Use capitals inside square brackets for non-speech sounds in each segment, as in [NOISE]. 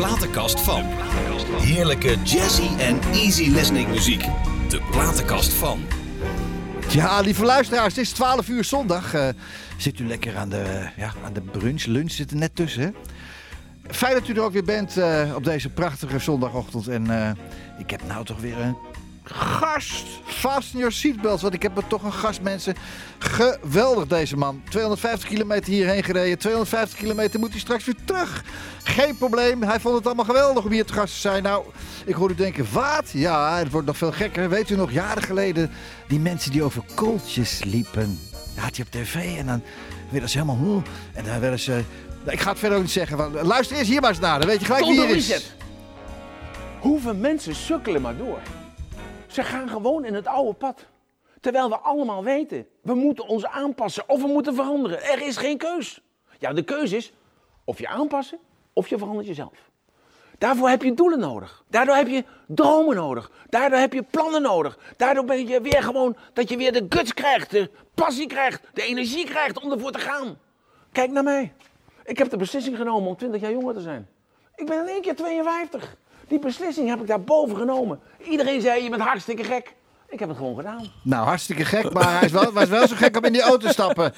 platenkast van. Heerlijke jazzy en easy listening muziek. De platenkast van. Ja, lieve luisteraars, het is 12 uur zondag. Eh, zit u lekker aan de, ja, aan de brunch, lunch zit er net tussen. Fijn dat u er ook weer bent eh, op deze prachtige zondagochtend. En eh, ik heb nou toch weer een gast. Fasten your seatbelts, want ik heb er toch een gast, mensen. Geweldig deze man. 250 kilometer hierheen gereden. 250 kilometer moet hij straks weer terug. Geen probleem. Hij vond het allemaal geweldig om hier te gast te zijn. Nou, ik hoor u denken, wat? Ja, het wordt nog veel gekker. Weet u nog, jaren geleden, die mensen die over kooltjes liepen. Dat had je op tv en dan werden ze helemaal... Hoe, en dan werden ze... Ik ga het verder ook niet zeggen. want Luister eerst hier maar eens naar. Dan weet je gelijk wie hier is. Hoeveel mensen sukkelen maar door? Ze gaan gewoon in het oude pad. Terwijl we allemaal weten, we moeten ons aanpassen of we moeten veranderen. Er is geen keus. Ja, de keus is of je aanpassen of je verandert jezelf. Daarvoor heb je doelen nodig. Daardoor heb je dromen nodig. Daardoor heb je plannen nodig. Daardoor ben je weer gewoon dat je weer de guts krijgt, de passie krijgt, de energie krijgt om ervoor te gaan. Kijk naar mij. Ik heb de beslissing genomen om 20 jaar jonger te zijn. Ik ben in één keer 52. Die beslissing heb ik daarboven genomen. Iedereen zei, je bent hartstikke gek. Ik heb het gewoon gedaan. Nou, hartstikke gek, maar hij is wel, was wel zo gek om in die auto te stappen.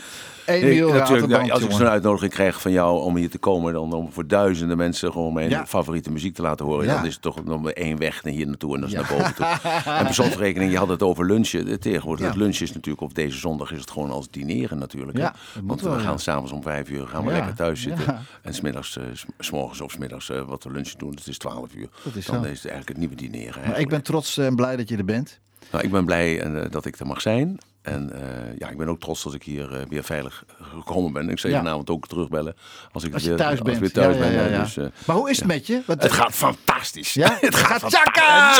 Emiel natuurlijk, nou, als ik zo'n uitnodiging krijg van jou om hier te komen, dan om voor duizenden mensen gewoon mijn Ja. favoriete muziek te laten horen, Ja. dan is het toch nog maar één weg naar hier naartoe en dat is naar boven toe. En per slotverrekening, je had het over lunchen. Eh, Tegenwoordig, Ja. het lunchen is natuurlijk, op deze zondag is het gewoon als dineren natuurlijk. hè. Want we wel, gaan ja. s'avonds om vijf uur gaan we Ja. lekker thuis zitten. Ja. En smiddags, eh, s- s morgens of smiddags eh, wat we lunchen doen, het is twaalf uur. Dat is dan zo. is het eigenlijk het nieuwe dineren. Maar ik ben trots en blij dat je er bent. Nou, ik ben blij eh, dat ik er mag zijn. En eh, ja, ik ben ook trots dat ik hier eh, weer veilig gekomen ben. Ik zal je Ja. vanavond ook terugbellen als ik Als weer, thuis als weer thuis Ja, ben. ja. Dus, Maar hoe is het met je? Want, het gaat fantastisch. Ja? [LAUGHS] het gaat tjaka!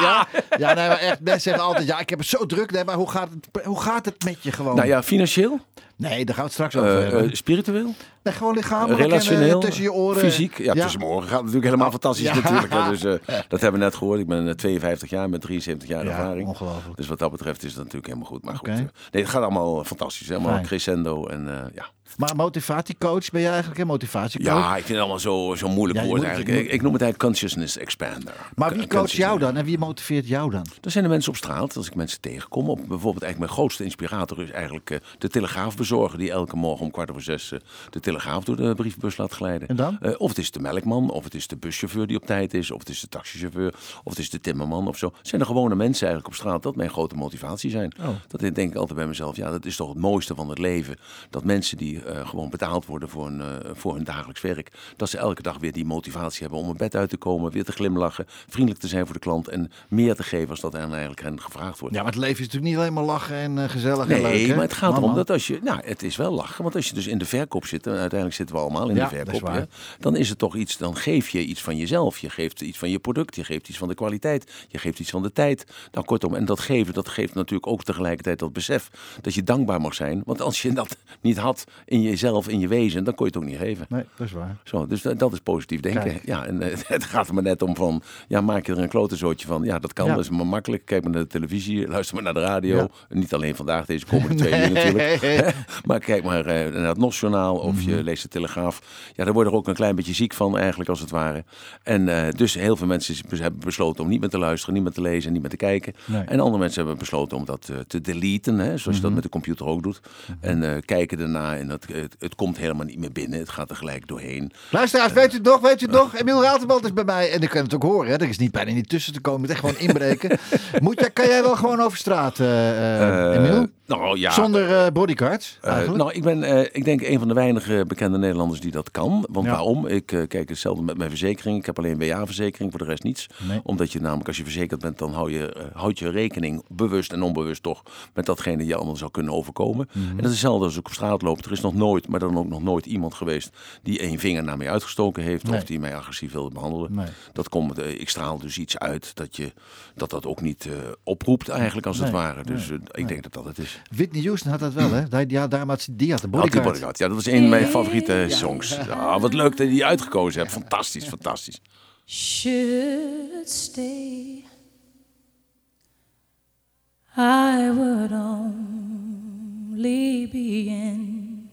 Ja, ja nee, maar echt, mensen zeggen altijd, ja, ik heb het zo druk. Nee, maar hoe gaat het, hoe gaat het met je gewoon? Nou ja, financieel, Nee, daar gaan we het straks over eh, hebben. eh, spiritueel, nee, gewoon lichamelijk relationeel, en eh, tussen je oren. fysiek. Ja, tussen mijn oren gaat het natuurlijk helemaal fantastisch natuurlijk. hè. [LAUGHS] Dus, eh, dat hebben we net gehoord. Ik ben eh, 52 jaar met 73 jaar Ja, ervaring. ongelooflijk. Dus wat dat betreft is dat natuurlijk helemaal goed. Maar goed, eh, nee, het gaat allemaal eh, fantastisch. Helemaal Fijn. crescendo en eh, ja. Maar motivatiecoach, ben jij eigenlijk een motivatiecoach? Ja, ik vind het allemaal zo- zo'n moeilijk Ja, je woord moet- eigenlijk. je Ik, ik noem het eigenlijk consciousness expander. Maar wie coacht jou dan en wie motiveert jou dan? Dat zijn de mensen op straat, als ik mensen tegenkom. Op, bijvoorbeeld eigenlijk mijn grootste inspirator is eigenlijk eh, de telegraafbezorger... die elke morgen om kwart over zes eh, de telegraaf door de brievenbus laat glijden. En dan? Eh, of het is de melkman, of het is de buschauffeur die op tijd is... of het is de taxichauffeur, of het is de timmerman of zo. Het zijn de gewone mensen eigenlijk op straat. Dat mijn grote motivatie zijn. Oh. Dat denk ik altijd bij mezelf. Ja, dat is toch het mooiste van het leven. Dat mensen die eh, gewoon betaald worden voor hun, eh, voor hun dagelijks werk... dat ze elke dag weer die motivatie hebben om een bed uit te komen... weer te glimlachen, vriendelijk te zijn voor de klant... en meer te geven als dat er eigenlijk hen gevraagd wordt. Ja, maar het leven is natuurlijk niet alleen maar lachen en eh, gezellig en leuk. Nee, maar het gaat erom dat als je... Nou, het is wel lachen, want als je dus in de verkoop zit... en uiteindelijk zitten we allemaal in Ja, de is verkoop... waar. hè, dan is het toch iets... dan geef je iets van jezelf. Je geeft iets van je product, je geeft iets van de kwaliteit... je geeft iets van de tijd. Nou, kortom, en dat geven, dat geeft natuurlijk ook tegelijkertijd dat besef... dat je dankbaar mag zijn. Want als je dat niet had in jezelf, in je wezen... dan kon je het ook niet geven. Nee, dat is waar. Zo, dus dat, dat is positief denken. Kijk. Ja, en eh, [LAUGHS] het gaat er maar net om van, ja, maak je er een klotenzootje van. Ja, dat kan, Ja. dat is maar makkelijk. Kijk maar naar de televisie, luister maar naar de radio. Ja. Niet alleen vandaag, deze komende twee uur natuurlijk. [LAUGHS] [LAUGHS] maar kijk maar eh, naar het NOS-journaal of Mhm. je leest de Telegraaf. Ja, daar word je er ook een klein beetje ziek van eigenlijk, als het ware. En eh, dus heel veel mensen hebben besloten om niet meer te luisteren, niet meer te lezen, niet meer te kijken. Nee. Mhm. En andere mensen hebben besloten om dat te deleten, hè, zoals je dat met de computer ook doet. En eh, kijken erna en dat, het, het komt helemaal niet meer binnen. Het gaat er gelijk doorheen. Luisteraars, weet u het nog? Weet u het nog? Emiel is bij mij. En ik kan het ook horen. Hè? Er is niet bijna niet tussen te komen. Je moet echt gewoon inbreken. [LAUGHS] Moet jij, kan jij wel gewoon over straat, eh eh, Eh, Emiel? Nou ja. Zonder eh bodyguards, Eh, nou, ik ben, eh, ik denk, een van de weinige bekende Nederlanders die dat kan. Want Ja. waarom? Ik kijk hetzelfde met mijn verzekering. Ik heb alleen WA-verzekering, voor de rest niets. Nee. Omdat je namelijk, als je verzekerd bent, dan hou je, houd je rekening, bewust en onbewust toch, met datgene je allemaal zou kunnen overkomen. Mhm. En dat is hetzelfde als ik op straat loop. Er is nog nooit, maar dan ook nog nooit iemand geweest die één vinger naar mij uitgestoken heeft. Nee. Of die mij agressief wilde behandelen. Nee. Dat komt, ik straal dus iets uit dat je, dat, dat ook niet oproept eigenlijk als het ware. Dus ik denk dat dat het is. Whitney Houston had dat wel, hè? Die, ja, daar had, die had de bodyguard. Ja, dat was een van mijn favoriete songs. Ja, wat leuk dat je die uitgekozen hebt. Fantastisch, fantastisch. Should stay. I would only be in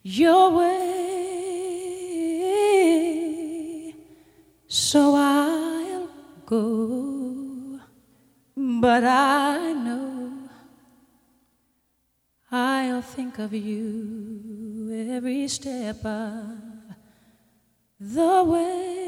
your way. So I'll go. But I know think of you every step of the way.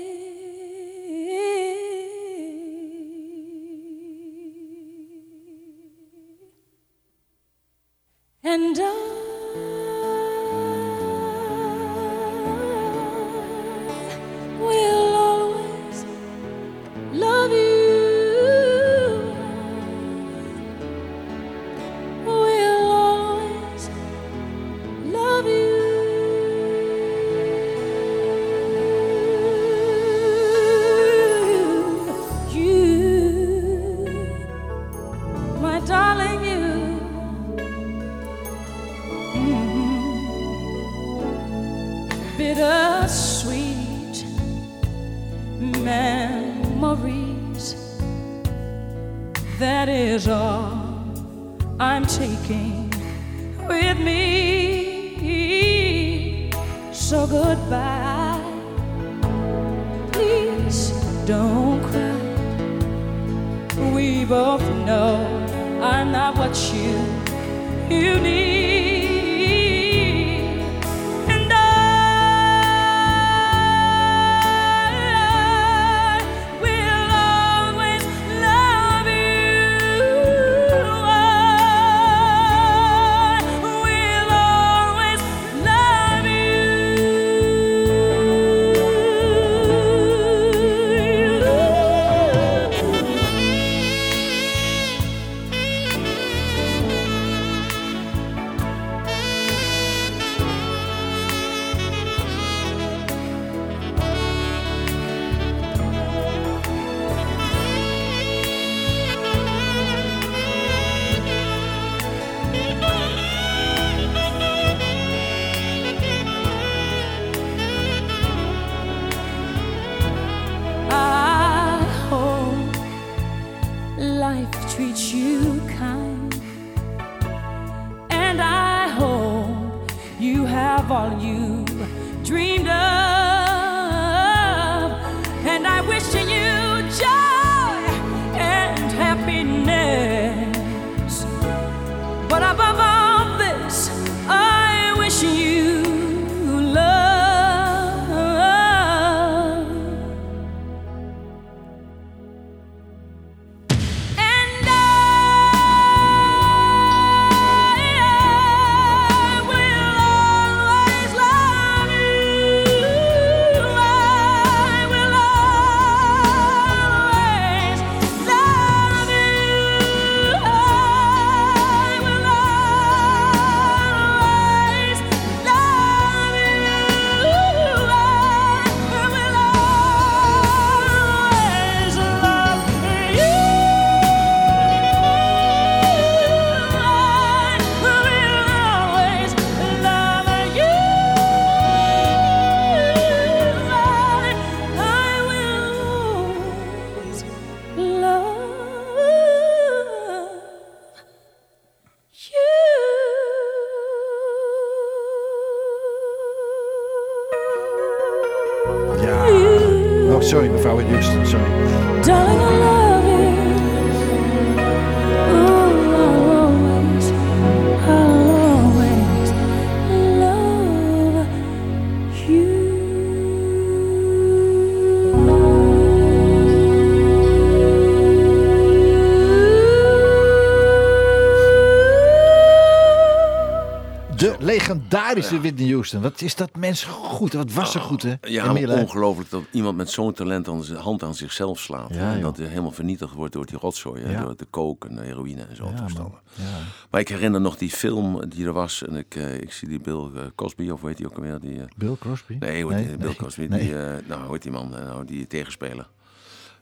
Legendarische Whitney Houston. Wat is dat mens goed? Wat was ze goed, hè? Ja, ongelooflijk dat iemand met zo'n talent aan zijn hand aan zichzelf slaat. Ja, en dat hij helemaal vernietigd wordt door die rotzooi. hè, Ja. Door de coke en de heroïne en zo. Ja, toestanden. Ja. Maar ik herinner nog die film die er was. En ik, eh, ik zie die Bill eh, Cosby, of heet die ook alweer? Die, eh, Bill Crosby? nee? Bill nee, Cosby. nee. Die, nou, hoe heet die man? Nou, die tegenspeler.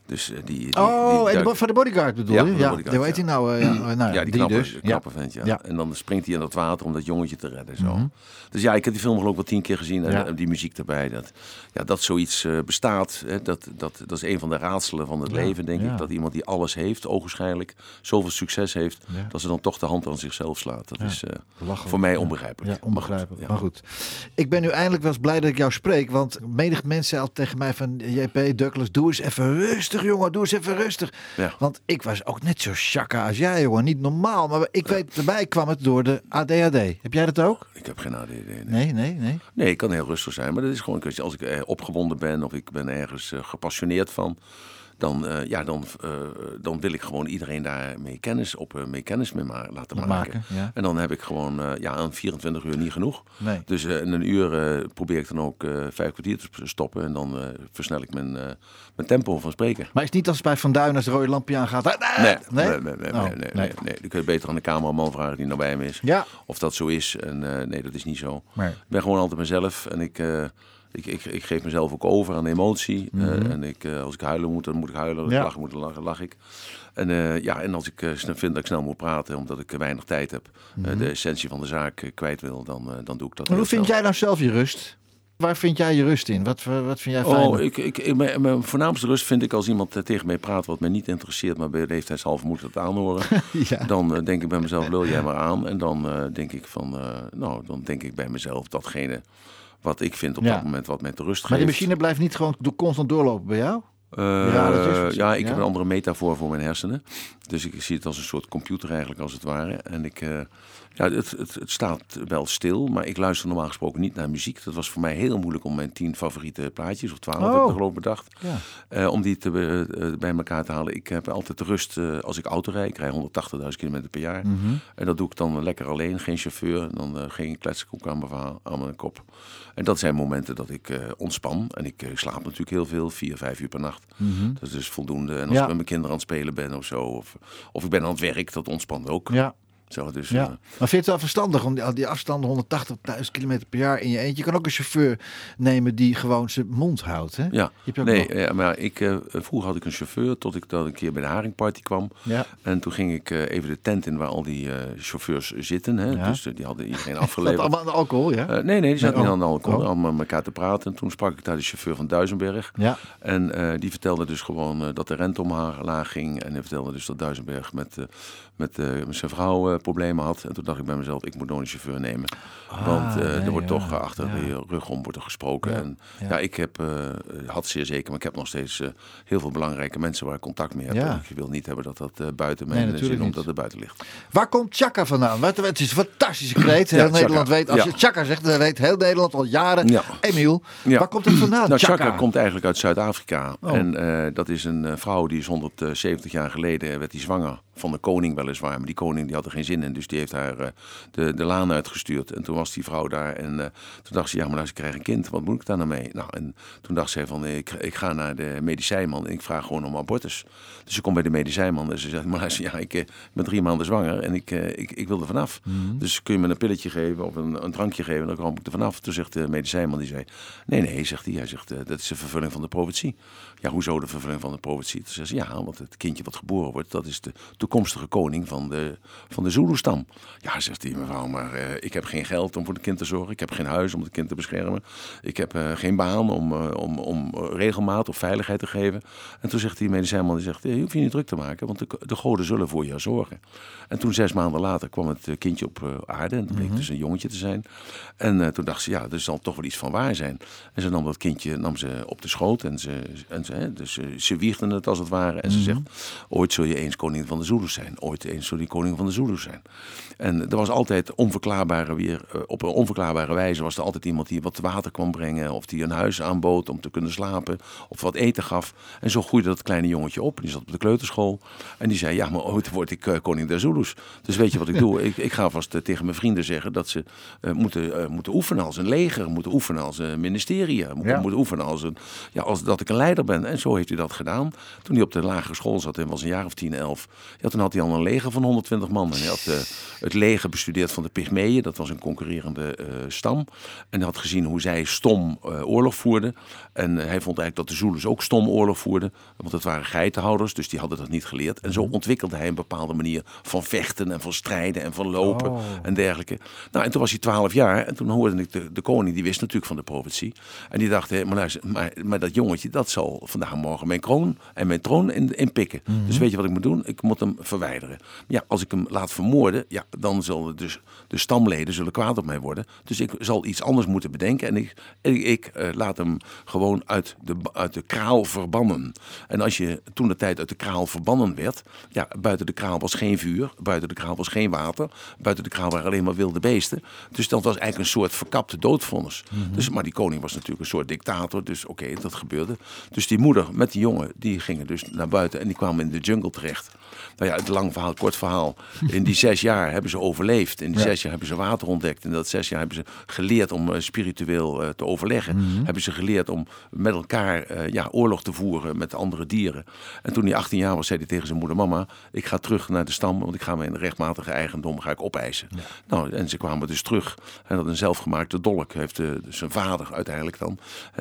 Dus eh, die, die, Oh, die de van de bodyguard bedoel Ja, je? de Ja, hoe heet hij nou? eh, ja, nou, ja, die, knappe, dus. knappe vent, ja. Mhm. En dan springt hij in dat water om dat jongetje te redden. Zo. Dus ja, ik heb die film geloof ik wel tien keer gezien. En die muziek erbij. Dat, ja, dat zoiets eh, bestaat, hè, dat, dat, dat is een van de raadselen van het leven, denk ik. Dat iemand die alles heeft, ogenschijnlijk, zoveel succes heeft, dat ze dan toch de hand aan zichzelf slaat. Dat is voor mij onbegrijpelijk. Ja, onbegrijpelijk. Maar goed. Ik ben nu eindelijk wel eens blij dat ik jou spreek. Want menig mensen altijd tegen mij van... JP, Douglas, doe eens even rustig. Rustig jongen, doe eens even rustig. Ja. Want ik was ook net zo shaka als jij jongen, niet normaal. Maar ik weet, erbij kwam het door de ADHD. Heb jij dat ook? Ik heb geen. Nee. Nee, nee, nee. Nee, ik kan heel rustig zijn. Maar dat is gewoon een kwestie. Als ik eh, opgewonden ben of ik ben ergens eh, gepassioneerd van. Dan, eh, ja, dan, eh, dan wil ik gewoon iedereen daar mee kennis, op, eh, mee kennis mee ma- laten maken. Maken, ja. En dan heb ik gewoon ja, aan 24 uur niet genoeg. Nee. Dus in een uur probeer ik dan ook vijf kwartier te stoppen. En dan versnel ik mijn, mijn tempo van spreken. Maar is het niet als bij Van Duin als het rode lampje aangaat? Nee, nee? nee, nee, nee, Oh, nee, nee, nee, nee. Dan kun je beter aan de cameraman vragen die nabij me is. Ja. Of dat zo is. En nee, dat is niet zo. Ik ben gewoon altijd mezelf. En ik, ik, ik, ik geef mezelf ook over aan emotie. Eh, en ik, eh, als ik huilen moet, dan moet ik huilen. Als Mhm. Ja. ik lachen moet, dan lach, lach ik. En, eh, ja, en als ik vind dat ik snel moet praten, omdat ik weinig tijd heb, eh, de essentie van de zaak kwijt wil, dan, dan doe ik dat. Maar hoe vind snel. jij nou zelf je rust? Waar vind jij je rust in? Wat, wat vind jij fijn? Oh, ik, ik, mijn, mijn voornaamste rust vind ik als iemand tegen mij praat wat mij niet interesseert, maar bij leeftijdshalve moet het aanhoren. [LAUGHS] Ja. Dan denk ik bij mezelf, lul jij maar aan. En dan denk ik van, nou, dan denk ik bij mezelf datgene wat ik vind op Ja. dat moment wat mij te rust geeft. Maar die machine blijft niet gewoon constant doorlopen bij jou? Eh, radertjes? ja, ik Ja? heb een andere metafoor voor mijn hersenen. Dus ik zie het als een soort computer eigenlijk, als het ware. En ik, eh, ja, het, het, het staat wel stil, maar ik luister normaal gesproken niet naar muziek. Dat was voor mij heel moeilijk om mijn tien favoriete plaatjes, of twaalf Oh. heb ik geloof bedacht, Ja. eh, om die te, eh, bij elkaar te halen. Ik heb altijd rust eh, als ik auto rijd. Ik rij 180.000 kilometer per jaar. Mhm. En dat doe ik dan lekker alleen, geen chauffeur. Dan geen kletskoek aan mijn, verhaal- aan mijn kop. En dat zijn momenten dat ik ontspan. En ik slaap natuurlijk heel veel, vier, vijf uur per nacht. Dat is dus voldoende. En als Ja. ik met mijn kinderen aan het spelen ben of zo, of, of ik ben aan het werk, dat ontspant ook. Ja. Zo, dus, Ja. eh, Maar vind je het wel verstandig om die, die afstanden 180.000 kilometer per jaar in je eentje? Je kan ook een chauffeur nemen die gewoon zijn mond houdt. Hè? ja. Je Nee, nog- ja, maar ik, eh, vroeger had ik een chauffeur tot ik dan een keer bij de Haringparty kwam. Ja. En toen ging ik eh, even de tent in waar al die eh, chauffeurs zitten. Hè? Ja. Dus eh, die hadden iedereen [LAUGHS] Dat afgeleverd. allemaal aan de alcohol, ja? Eh, nee, nee, die zaten Nee, niet oh. aan de alcohol. Oh. Allemaal met elkaar te praten. En toen sprak ik daar de chauffeur van Duisenberg. ja. En eh, die vertelde dus gewoon eh, dat de rente omlaag ging. En hij vertelde dus dat Duisenberg met, eh, met, eh, met zijn vrouw eh, problemen had. En toen dacht ik bij mezelf, ik moet nog een chauffeur nemen. Want eh, nee, er wordt ja, toch achter ja. je rug om wordt er gesproken. Ja, En ja. ik heb, had zeer zeker, maar ik heb nog steeds heel veel belangrijke mensen waar ik contact mee heb. En ik wil niet hebben dat dat buiten Nee, mijn natuurlijk zin omdat het buiten ligt. Waar komt Chaka vandaan? Wat, het is een fantastische kreet. Heel Nederland weet, als je Chaka zegt, dan weet heel Nederland al jaren. Ja. Emiel, waar komt het vandaan? Nou, Chaka. Komt eigenlijk uit Zuid-Afrika. Oh. En dat is een vrouw die is 170 jaar geleden werd die zwanger van de koning weliswaar. Maar die koning die had er geen zin in. Dus die heeft haar eh, de, de laan uitgestuurd. En toen was die vrouw daar. En eh, toen dacht ze, ja, maar nou, ze krijgt een kind. Wat moet ik daar nou mee? Nou, en toen dacht zij van, ik, ik ga naar de medicijnman en ik vraag gewoon om abortus. Dus ze komt bij de medicijnman en ze zegt, [LAUGHS] maar luister, ja, ik eh, ben drie maanden zwanger en ik, ik, ik wil er vanaf. Dus kun je me een pilletje geven of een, een drankje geven, dan kom ik er vanaf. Toen zegt de medicijnman, die zei, nee, nee, zegt hij. Hij zegt, dat is de vervulling van de profetie. Ja, hoezo de vervulling van de profetie? Toen zegt ze, ja, want het kindje wat geboren wordt, dat is de toekomstige koning van de, van de Zulu-stam. Ja, zegt die mevrouw, maar eh, ik heb geen geld om voor het kind te zorgen. Ik heb geen huis om het kind te beschermen. Ik heb eh, geen baan om, eh, om, om regelmaat of veiligheid te geven. En toen zegt die medicijnman, die zegt, je hoeft je niet druk te maken, want de, de goden zullen voor je zorgen. En toen zes maanden later kwam het eh, kindje op eh, aarde. En het bleek dus een jongetje te zijn. En eh, toen dacht ze, ja, er zal toch wel iets van waar zijn. En ze nam dat kindje nam ze op de schoot. En ze, en ze, hè, dus, eh, ze wiegde het als het ware. En ze zegt, ooit zul je eens koning van de Zulus zijn. Ooit eens zul je koning van de Zulus zijn. En er was altijd onverklaarbare weer, eh, op een onverklaarbare wijze was er altijd iemand die wat water kwam brengen. Of die een huis aanbood om te kunnen slapen. Of wat eten gaf. En zo groeide dat kleine jongetje op. Die zat op de kleuterschool. En die zei, ja, maar ooit word ik eh, koning der Zulus. Dus weet je wat ik [LAUGHS] doe? Ik, ik ga vast eh, tegen mijn vrienden zeggen dat ze moeten, moeten oefenen als een leger. Moeten oefenen als een ministerie. Moeten, Ja. moeten oefenen als, een, ja, als dat ik een leider ben. En zo heeft hij dat gedaan. Toen hij op de lagere school zat en was een jaar of 10, 11. Ja, toen had hij al een leger van 120 man. En hij had het leger bestudeerd van de Pygmeeën. Dat was een concurrerende eh, stam. En hij had gezien hoe zij stom eh, oorlog voerden. En hij vond eigenlijk dat de Zulus ook stom oorlog voerden. Want het waren geitenhouders, dus die hadden dat niet geleerd. En zo ontwikkelde hij een bepaalde manier van vechten en van strijden en van lopen en dergelijke. Nou, en toen was hij 12 jaar. En toen hoorde ik de, de koning, die wist natuurlijk van de profetie. En die dacht, hé, maar, luister, maar, maar dat jongetje, dat zal vandaag en morgen mijn kroon en mijn troon in, in pikken. Dus weet je wat ik moet doen? Ik moet hem verwijderen. Ja, als ik hem laat vermoorden vermoorden, ja, dan zullen dus de stamleden zullen kwaad op mij worden. Dus ik zal iets anders moeten bedenken. En ik, ik, ik, eh, laat hem gewoon uit de, uit de kraal verbannen. En als je toen de tijd uit de kraal verbannen werd, ja, buiten de kraal was geen vuur, buiten de kraal was geen water, buiten de kraal waren alleen maar wilde beesten. Dus dat was eigenlijk een soort verkapte doodvonnis. dus, maar die koning was natuurlijk een soort dictator, dus oké, dat gebeurde. Dus die moeder met die jongen, die gingen dus naar buiten en die kwamen in de jungle terecht. Nou ja, het lang verhaal, kort verhaal. In die zes jaar hebben ze overleefd. In die zes jaar hebben ze water ontdekt. In dat zes jaar hebben ze geleerd om eh, spiritueel eh, te overleggen. Hebben ze geleerd om met elkaar eh, ja, oorlog te voeren met andere dieren. En toen hij 18 jaar was, zei hij tegen zijn moeder: Mama, ik ga terug naar de stam, want ik ga mijn rechtmatige eigendom ga ik opeisen. Nou, en ze kwamen dus terug. En dat een zelfgemaakte dolk heeft zijn vader uiteindelijk dan.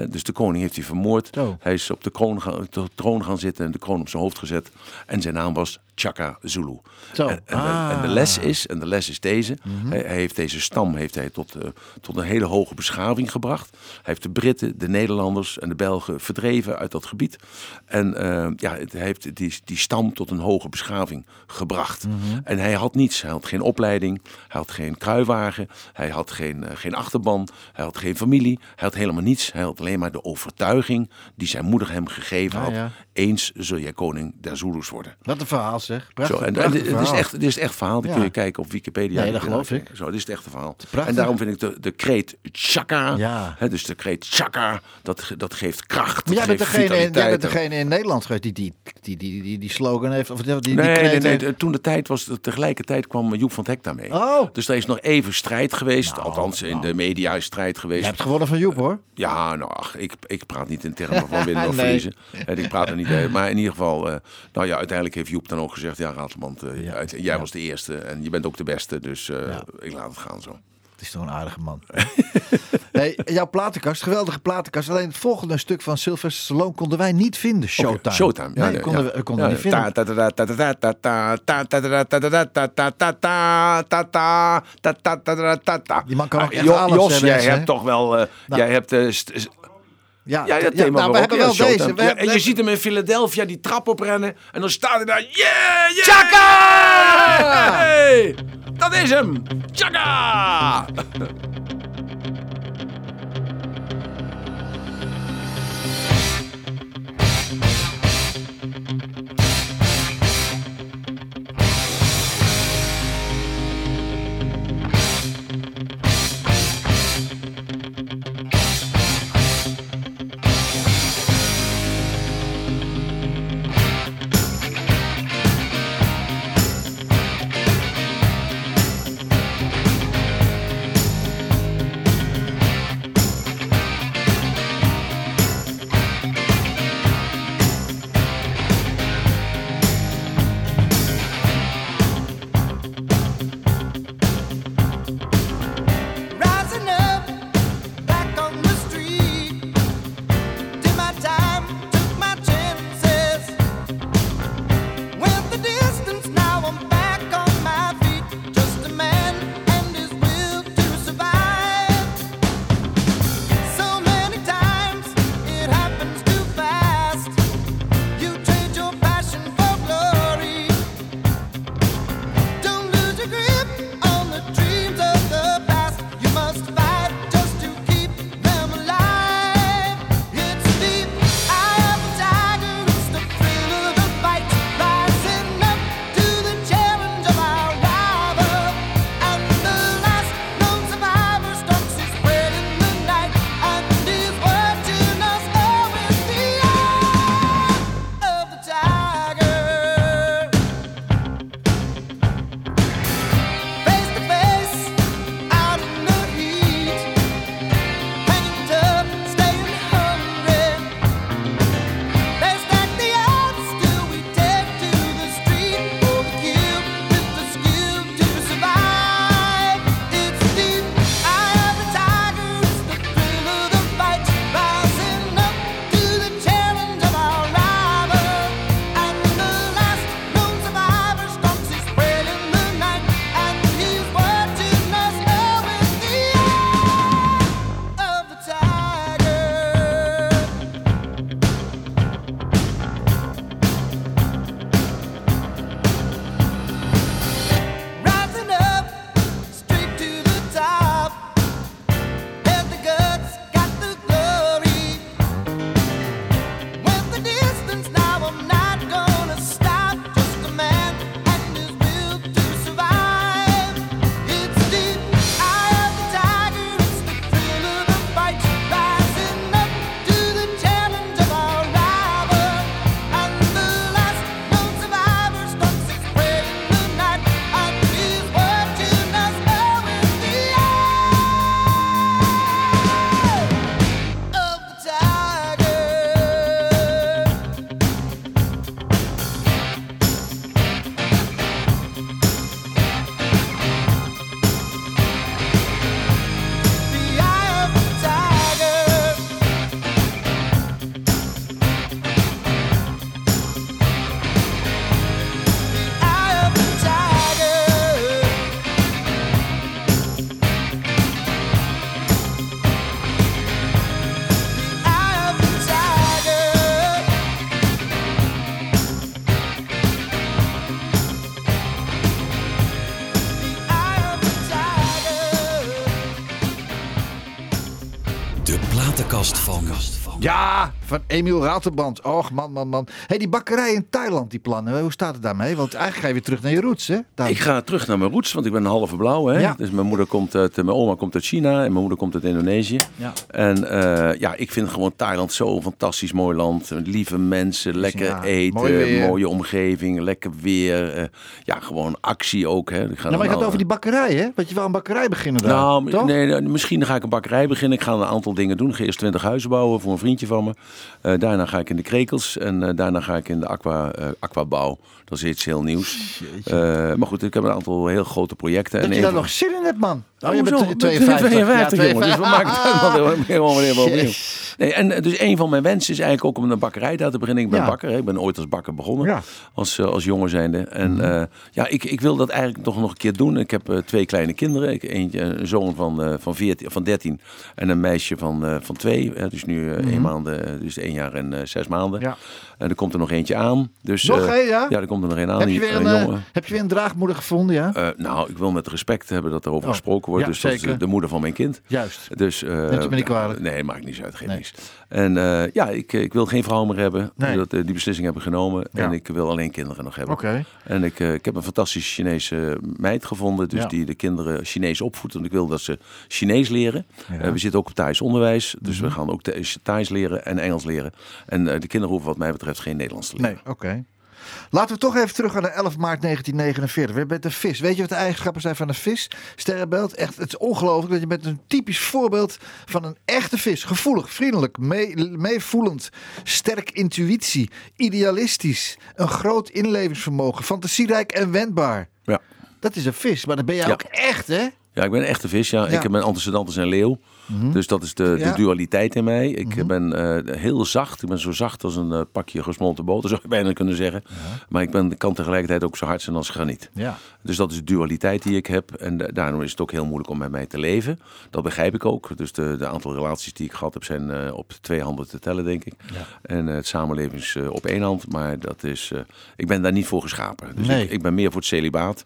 Dus de koning heeft hij vermoord. Zo. Hij is op de, kroon de troon gaan zitten en de kroon op zijn hoofd gezet. En zijn naam was Chaka Zulu. Zo. En, en, de, en de les is, en de les is deze. Hij, hij heeft deze stam heeft hij tot, eh, tot een hele hoge beschaving gebracht. Hij heeft de Britten, de Nederlanders en de Belgen verdreven uit dat gebied. En eh, ja, het- hij heeft die, die stam tot een hoge beschaving gebracht. En hij had niets. Hij had geen opleiding. Hij had geen kruiwagen. Hij had geen, eh, geen achterban. Hij had geen familie. Hij had helemaal niets. Hij had alleen maar de overtuiging die zijn moeder hem gegeven Ah, had. ja. Eens zul jij koning der Zulus worden. Wat een verhaal zeg. Prachtig, Zo, en, dit is echt, dit is echt verhaal. Die Ja. kun je kijken op Wikipedia. Nee, dat geloof kijken. Zo, dit is het echte verhaal. prachtig. En daarom vind ik de, de kreet chaka. Ja. Hè, dus de kreet chaka, dat, dat geeft kracht. Maar jij dat bent, geeft degene, jij vitaliteit. bent degene in Nederland geweest die die, die, die, die, die slogan heeft. Of die, die Nee, nee, kreet nee, de- toen de tijd was, tegelijkertijd kwam Joep van het Hek daarmee. Oh. Dus er is nog even strijd geweest. Nou, althans, in nou. de media is strijd geweest. Je hebt gewonnen van Joep hoor. Ja, nou, ach, ik, ik praat niet in termen van winnen [LAUGHS] of Nee. verliezen. En ik praat er niet bij. Maar in ieder geval, eh, nou ja, uiteindelijk heeft Joep dan ook gezegd, ja Ratelband, ja. jij was de eerste en je bent ook de beste, dus ik laat het gaan zo. Het is toch een aardige man. jouw platenkast, geweldige platenkast. Alleen het volgende stuk van Sylvester Stallone konden wij niet vinden. Showtime. Showtime, ja. Konden konden niet vinden. Die man kan jij hebt toch wel... Jij hebt ja, Ja, dat ja, thema nou, we ook, hebben wel deze. We Ja, hebben- en je ziet hem in Philadelphia die trap oprennen. En dan staat hij daar. Yeah, yeah! Chaka! Hey, dat is hem! Chaka! Chaka, Ja, van Emiel Raterband. Och, man, man, man. hey, die bakkerij in Thailand, die plannen. Hoe staat het daarmee? Want eigenlijk ga je weer terug naar je roots, hè? Daar- Ik ga terug naar mijn roots, want ik ben een halve blauw. Hè? Ja. Dus mijn moeder komt uit, mijn oma komt uit China en mijn moeder komt uit Indonesië. Ja. En eh, ja, ik vind gewoon Thailand zo'n fantastisch mooi land. Lieve mensen, lekker Ja, eten, mooi mooie omgeving, lekker weer. eh, ja, gewoon actie ook. Hè? Ik ga Nou, maar je had al- over die bakkerij, hè? Want je wil een bakkerij beginnen daar, Nou, toch? nee, nee, misschien ga ik een bakkerij beginnen. Ik ga een aantal dingen doen. Ik ga eerst 20 huizen bouwen voor een vriendje van me. Eh, daarna ga ik in de krekels en eh, daarna ga ik in de aqua, eh, aquabouw. Dat is iets heel nieuws. Maar goed, ik heb een aantal heel grote projecten. Dat en je daar een- nog zin in hebt, man. Oh, je bent Ik ben 52. 52, Ja, jongen. Dus het we weer opnieuw. Nee, en dus een van mijn wensen is eigenlijk ook om een bakkerij daar te beginnen. Ik ben bakker. Ik ben ooit als bakker begonnen. Ja. Mhm. Als, als jongen zijnde. En eh, ja, ik, ik wil dat eigenlijk toch nog een keer doen. Ik heb twee kleine kinderen. Ik, eentje, een zoon van, van, 14, van 13 en een meisje van, van 2. Hè. Dus nu eh, één maand, dus één jaar en eh, zes maanden. En er komt er nog eentje aan. Dus, Nog eh, ja? Ja, er komt er nog één aan. Heb je, weer een een, eh, jongen. heb je weer een draagmoeder gevonden, ja? Eh, nou, ik wil met respect hebben dat er over Oh, gesproken wordt. ja, dus dat is de, de moeder van mijn kind. Juist. Dus, eh, Neemt u me niet kwalijk. Nee, maakt niet uit. Geen Nee. En eh, ja, ik, ik wil geen vrouw meer hebben. Nee. Dat, eh, die beslissing hebben genomen. Ja. En ik wil alleen kinderen nog hebben. Oké. En ik, eh, ik heb een fantastische Chinese meid gevonden. Dus Ja. die de kinderen Chinees opvoedt. Want ik wil dat ze Chinees leren. Mhm. Eh, we zitten ook op Thais onderwijs. Dus we gaan ook Thais- leren en Engels leren. En eh, de kinderen hoeven wat mij betreft geen Nederlands te leren. Nee, oké. Laten we toch even terug naar 11 maart 1949. We hebben de vis. Weet je wat de eigenschappen zijn van een vis? Sterrenbeeld. Echt, het is ongelooflijk dat je bent een typisch voorbeeld van een echte vis. Gevoelig, vriendelijk, mee- meevoelend, sterk intuïtie, idealistisch, een groot inlevingsvermogen, fantasierijk en wendbaar. Ja. Dat is een vis, maar dan ben jij Ja. ook echt, hè? Ja, ik ben een echte vis. Ja. Ja. Ik heb mijn antecedenten zijn leeuw. Dus dat is de, Ja. Mhm. de dualiteit in mij. Ik ben eh, heel zacht. Ik ben zo zacht als een eh, pakje gesmolten boter, [LAUGHS] zou je bijna kunnen zeggen. Maar ik ben, kan tegelijkertijd ook zo hard zijn als graniet. Ja. Dus dat is de dualiteit die ik heb. En da- daarom is het ook heel moeilijk om met mij te leven. Dat begrijp ik ook. Dus de, de aantal relaties die ik gehad heb zijn eh, op twee handen te tellen, denk ik. En eh, het samenleven is eh, op één hand. Maar dat is, eh, ik ben daar niet voor geschapen. Dus Nee. ik, ik ben meer voor het celibaat.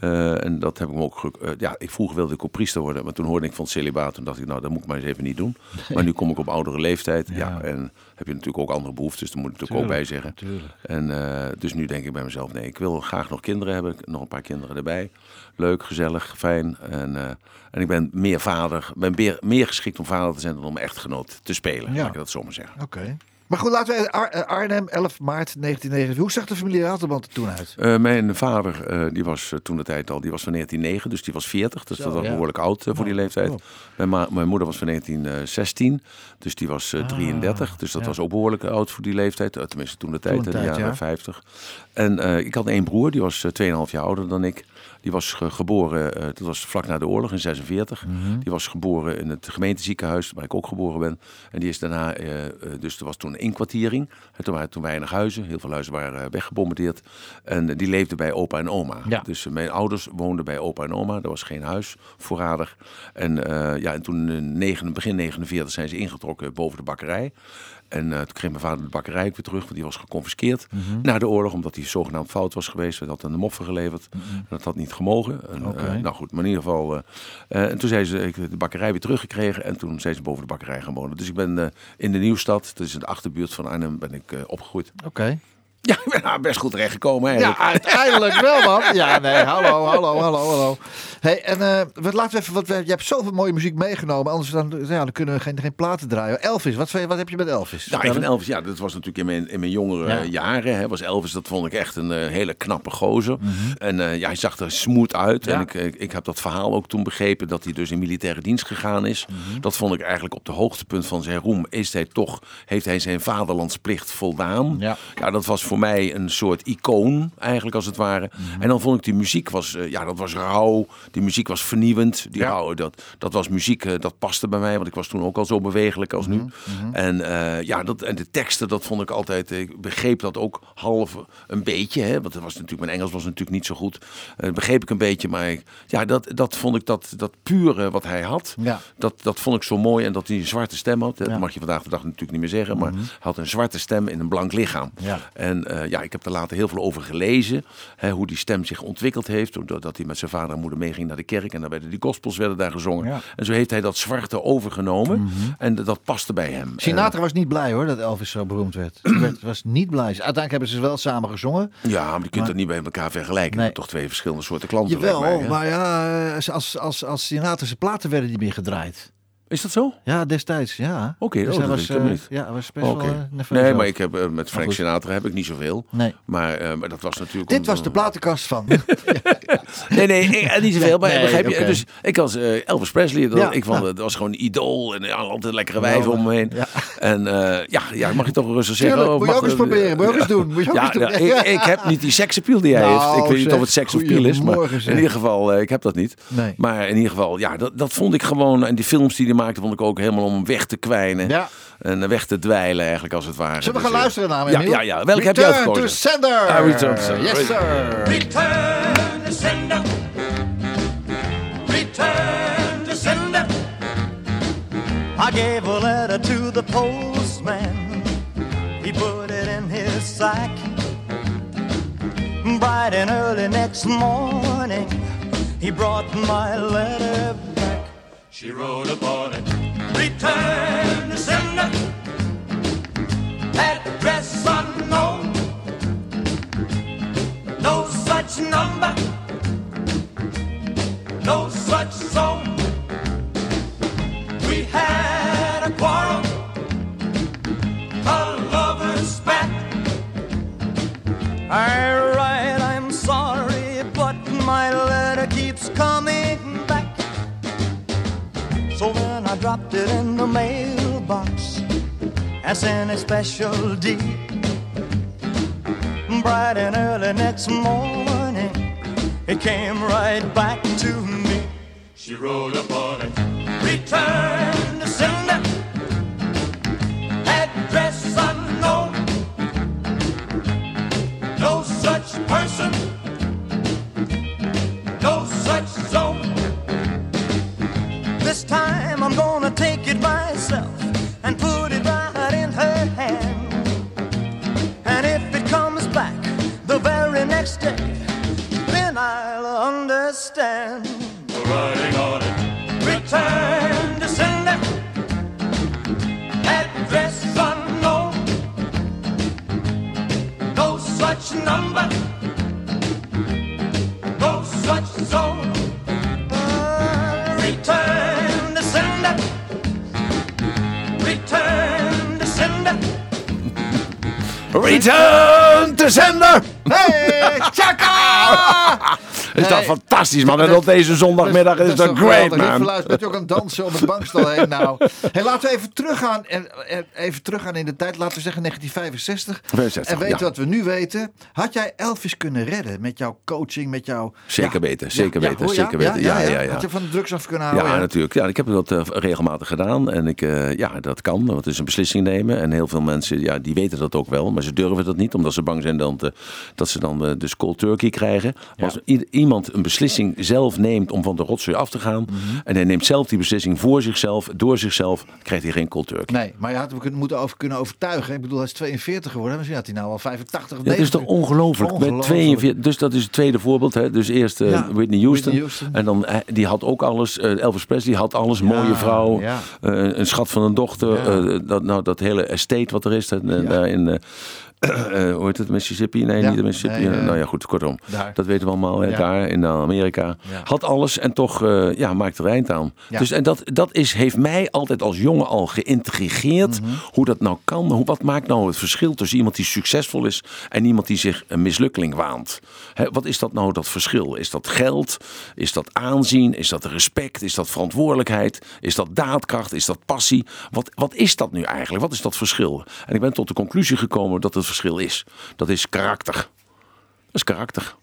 Eh, en dat heb ik me ook. ge- eh, ja, ik vroeger wilde ik ook priester worden, maar toen hoorde ik van het celibaat. Toen dacht ik, nou, dat moet ik maar eens even niet doen. Maar nu kom ik op oudere leeftijd. Ja. en heb je natuurlijk ook andere behoeftes, daar moet ik natuurlijk ook bij zeggen. En eh, dus nu denk ik bij mezelf, nee, ik wil graag nog kinderen hebben. Nog een paar kinderen erbij. Leuk, gezellig, fijn. En, en ik ben meer vader, ben meer, meer geschikt om vader te zijn dan om echtgenoot te spelen. Ja. Laat ik dat zo maar zeggen. Oké. Maar goed, laten we Ar- eh, Arnhem, 11 maart 1949. Hoe zag de familie Ratelband er toen uit? Eh, mijn vader, eh, die was toen de tijd al, die was van 1909, dus die was 40. Dus Zo, dat was ja. behoorlijk oud voor die leeftijd. Mijn, mijn moeder was van 1916, dus die was eh, 33. Dus dat ja. was ook behoorlijk oud voor die leeftijd. Tenminste toen de tijd, in de jaren ja. 50. En ik had één broer, die was eh, 2,5 jaar ouder dan ik. Die was ge- geboren, eh, dat was vlak na de oorlog in 46. Mhm. Die was geboren in het gemeenteziekenhuis, waar ik ook geboren ben. En die is daarna, eh, eh, dus er was toen een inkwartiering. En toen waren toen weinig huizen, heel veel huizen waren weggebombardeerd. En die leefde bij opa en oma. Ja. Dus mijn ouders woonden bij opa en oma. Er was geen huis voorradig. En, ja, en toen in begin 49 zijn ze ingetrokken boven de bakkerij. En eh, toen kreeg mijn vader de bakkerij weer terug, want die was geconfiskeerd na de oorlog, omdat hij zogenaamd fout was geweest. We had aan de moffen geleverd. En dat had niet gemogen. En, eh, nou goed, maar in ieder geval. eh, en toen zijn ze ik heb de bakkerij weer teruggekregen en toen zijn ze boven de bakkerij gaan wonen. Dus ik ben in de Nieuwstad, dat is in de achterbuurt van Arnhem, ben ik opgegroeid. Oké. Ja, ik ben daar best goed terechtgekomen Ja, eigenlijk. uiteindelijk wel, man. Ja, nee, hallo, hallo, hallo, hallo. Hey, en wat, laten we even, wat, je hebt zoveel mooie muziek meegenomen, anders dan, ja, dan kunnen we geen, geen platen draaien. Elvis, wat, wat heb je met Elvis? Nou, ik vind Elvis, ja, dat was natuurlijk in mijn, in mijn jongere Ja. jaren. Hè, was Elvis, dat vond ik echt een eh, hele knappe gozer. En eh, ja, hij zag er smooth uit. Mhm. Ja. En ik, ik, ik heb dat verhaal ook toen begrepen dat hij dus in militaire dienst gegaan is. Mhm. Dat vond ik eigenlijk op de hoogtepunt van zijn roem. Is hij toch, heeft hij zijn vaderlandsplicht voldaan? Ja. ja, dat was voor mij een soort icoon, eigenlijk als het ware. Mhm. En dan vond ik die muziek was, eh, ja, dat was rauw. Die muziek was vernieuwend. Die Ja. rauw, dat, dat was muziek, eh, dat paste bij mij. Want ik was toen ook al zo bewegelijk als Mhm, nu. En eh, ja, dat, en de teksten, dat vond ik altijd, ik begreep dat ook half een beetje. Hè, want het was natuurlijk, mijn Engels was natuurlijk niet zo goed. Eh, begreep ik een beetje, maar ik- ja, dat, dat vond ik, dat, dat pure wat hij had. Ja. Dat, dat vond ik zo mooi. En dat hij een zwarte stem had. Dat Ja. Mhm. mag je vandaag de dag natuurlijk niet meer zeggen. Maar hij had een zwarte stem in een blank lichaam. Ja. En En eh, ja, ik heb er later heel veel over gelezen. Hè, hoe die stem zich ontwikkeld heeft. Doordat hij met zijn vader en moeder meeging naar de kerk. En dan werden die gospels werden daar gezongen. Ja. En zo heeft hij dat zwarte overgenomen. En d- dat paste bij hem. Sinatra was niet blij hoor dat Elvis zo beroemd werd. Hij werd- was niet blij. Uiteindelijk hebben ze wel samen gezongen. Eh, ja, maar je kunt Maar- dat niet bij elkaar vergelijken. Nee. Toch twee verschillende soorten klanten. Jawel, mij, maar ja, eh, als, als, als Sinatra zijn platen werden niet meer gedraaid. Is dat zo? Ja, destijds, ja. Oké, Dus oh, dat was, eh, niet. Ja, was best Oké. wel eh, nee, maar ik heb, eh, met Frank. Sinatra heb ik niet zoveel. Nee. Maar, maar dat was natuurlijk... Dit om- was de platenkast van. [LAUGHS] Nee, nee, ik, niet zoveel. Maar Nee, begrijp je? Dus ik was eh, Elvis Presley. Dat, Ja, ik vond, nou. het was gewoon een idool. En ja, altijd lekkere wijven om me heen. Ja. En ja, ja, mag je toch rustig zeggen. Tuurlijk, oh, moet je ook eens proberen. Moet je ook eens doen. Moet je ook Ja, eens doen. ja, ik, [LAUGHS] ik heb niet die seksappeal die hij Nou, heeft. Ik weet niet of het seksappeal is. Maar in ieder geval, ik heb dat niet. Nee. Maar in ieder geval, ja, dat, dat vond ik gewoon. En die films die hij maakte, vond ik ook helemaal om weg te kwijnen. Ja. En weg te dwijlen eigenlijk, als het ware. Zullen we Dus, gaan eh, luisteren naar hem, Ja, ja, ja. Welke heb je Return uitgekozen? to sender. Ah, Return to sender. Yes, sir. Return to sender. Return to sender. I gave a letter to the postman. He put it in his sack. Bright and early next morning, he brought my letter back. She wrote upon it. Return to sender. Address unknown. No such number. No such zone. We had a quarrel. A lover's spat. I I dropped it in the mailbox and sent a special deed. Bright and early next morning, it came right back to me. She wrote upon it, return understand. Writing on it. Return to sender. Address unknown. No such number. No such zone. Return to sender. Return to sender. Return to sender! Hey, tjaka! [LAUGHS] Dat fantastisch, man. En op deze zondagmiddag is dat great, man. Bent je ook aan het dansen op het bankstel heen? Nou, hey, laten we even teruggaan, en, en even teruggaan in de tijd. Laten we zeggen 1965. 65, en weten ja. wat we nu weten. Had jij Elvis kunnen redden met jouw coaching, met jouw... Zeker weten, zeker weten, zeker weten. Ja, ja, ja. Had je van de drugs af kunnen Ja, houden? natuurlijk. Ja, ik heb dat eh, regelmatig gedaan. En ik, eh, ja, dat kan. Want het is een beslissing nemen. En heel veel mensen, ja, die weten dat ook wel. Maar ze durven dat niet, omdat ze bang zijn dan te- dat ze dan eh, dus cold turkey krijgen. Maar Als i- iemand een beslissing zelf neemt om van de rotzooi af te gaan. Mhm. En hij neemt zelf die beslissing voor zichzelf, door zichzelf, krijgt hij geen cold turkey. Nee, maar je had hem kunnen, moeten over, kunnen overtuigen. Ik bedoel, hij is 42 geworden. Misschien had hij nou al 85 of Dat is toch 90. ongelooflijk? Met Ongelooflijk. 42, dus dat is het tweede voorbeeld. Hè? Dus eerst eh, Ja, Whitney, Houston, Whitney Houston. En dan, eh, die had ook alles. eh, Elvis Presley had alles. mooie vrouw. ja. een schat van een dochter. Dat, nou, dat hele estate wat er is. Eh, eh, [CLEARS THROAT] eh, hoe heet het? Mississippi? Nee, Ja. niet de Mississippi. Nee, eh, nou ja, goed, kortom. daar. Dat weten we allemaal. Ja. Daar in Amerika. Ja. Had alles en toch eh, ja, maakte er eind aan. Dus, en dat, dat is, heeft mij altijd als jongen al geïntrigeerd. Mhm. Hoe dat nou kan. Hoe, wat maakt nou het verschil tussen iemand die succesvol is en iemand die zich een mislukkeling waant? Hè, wat is dat nou dat verschil? Is dat geld? Is dat aanzien? Is dat respect? Is dat verantwoordelijkheid? Is dat daadkracht? Is dat passie? Wat, wat is dat nu eigenlijk? Wat is dat verschil? En ik ben tot de conclusie gekomen dat het verschil is. Dat is karakter. Dat is karakter.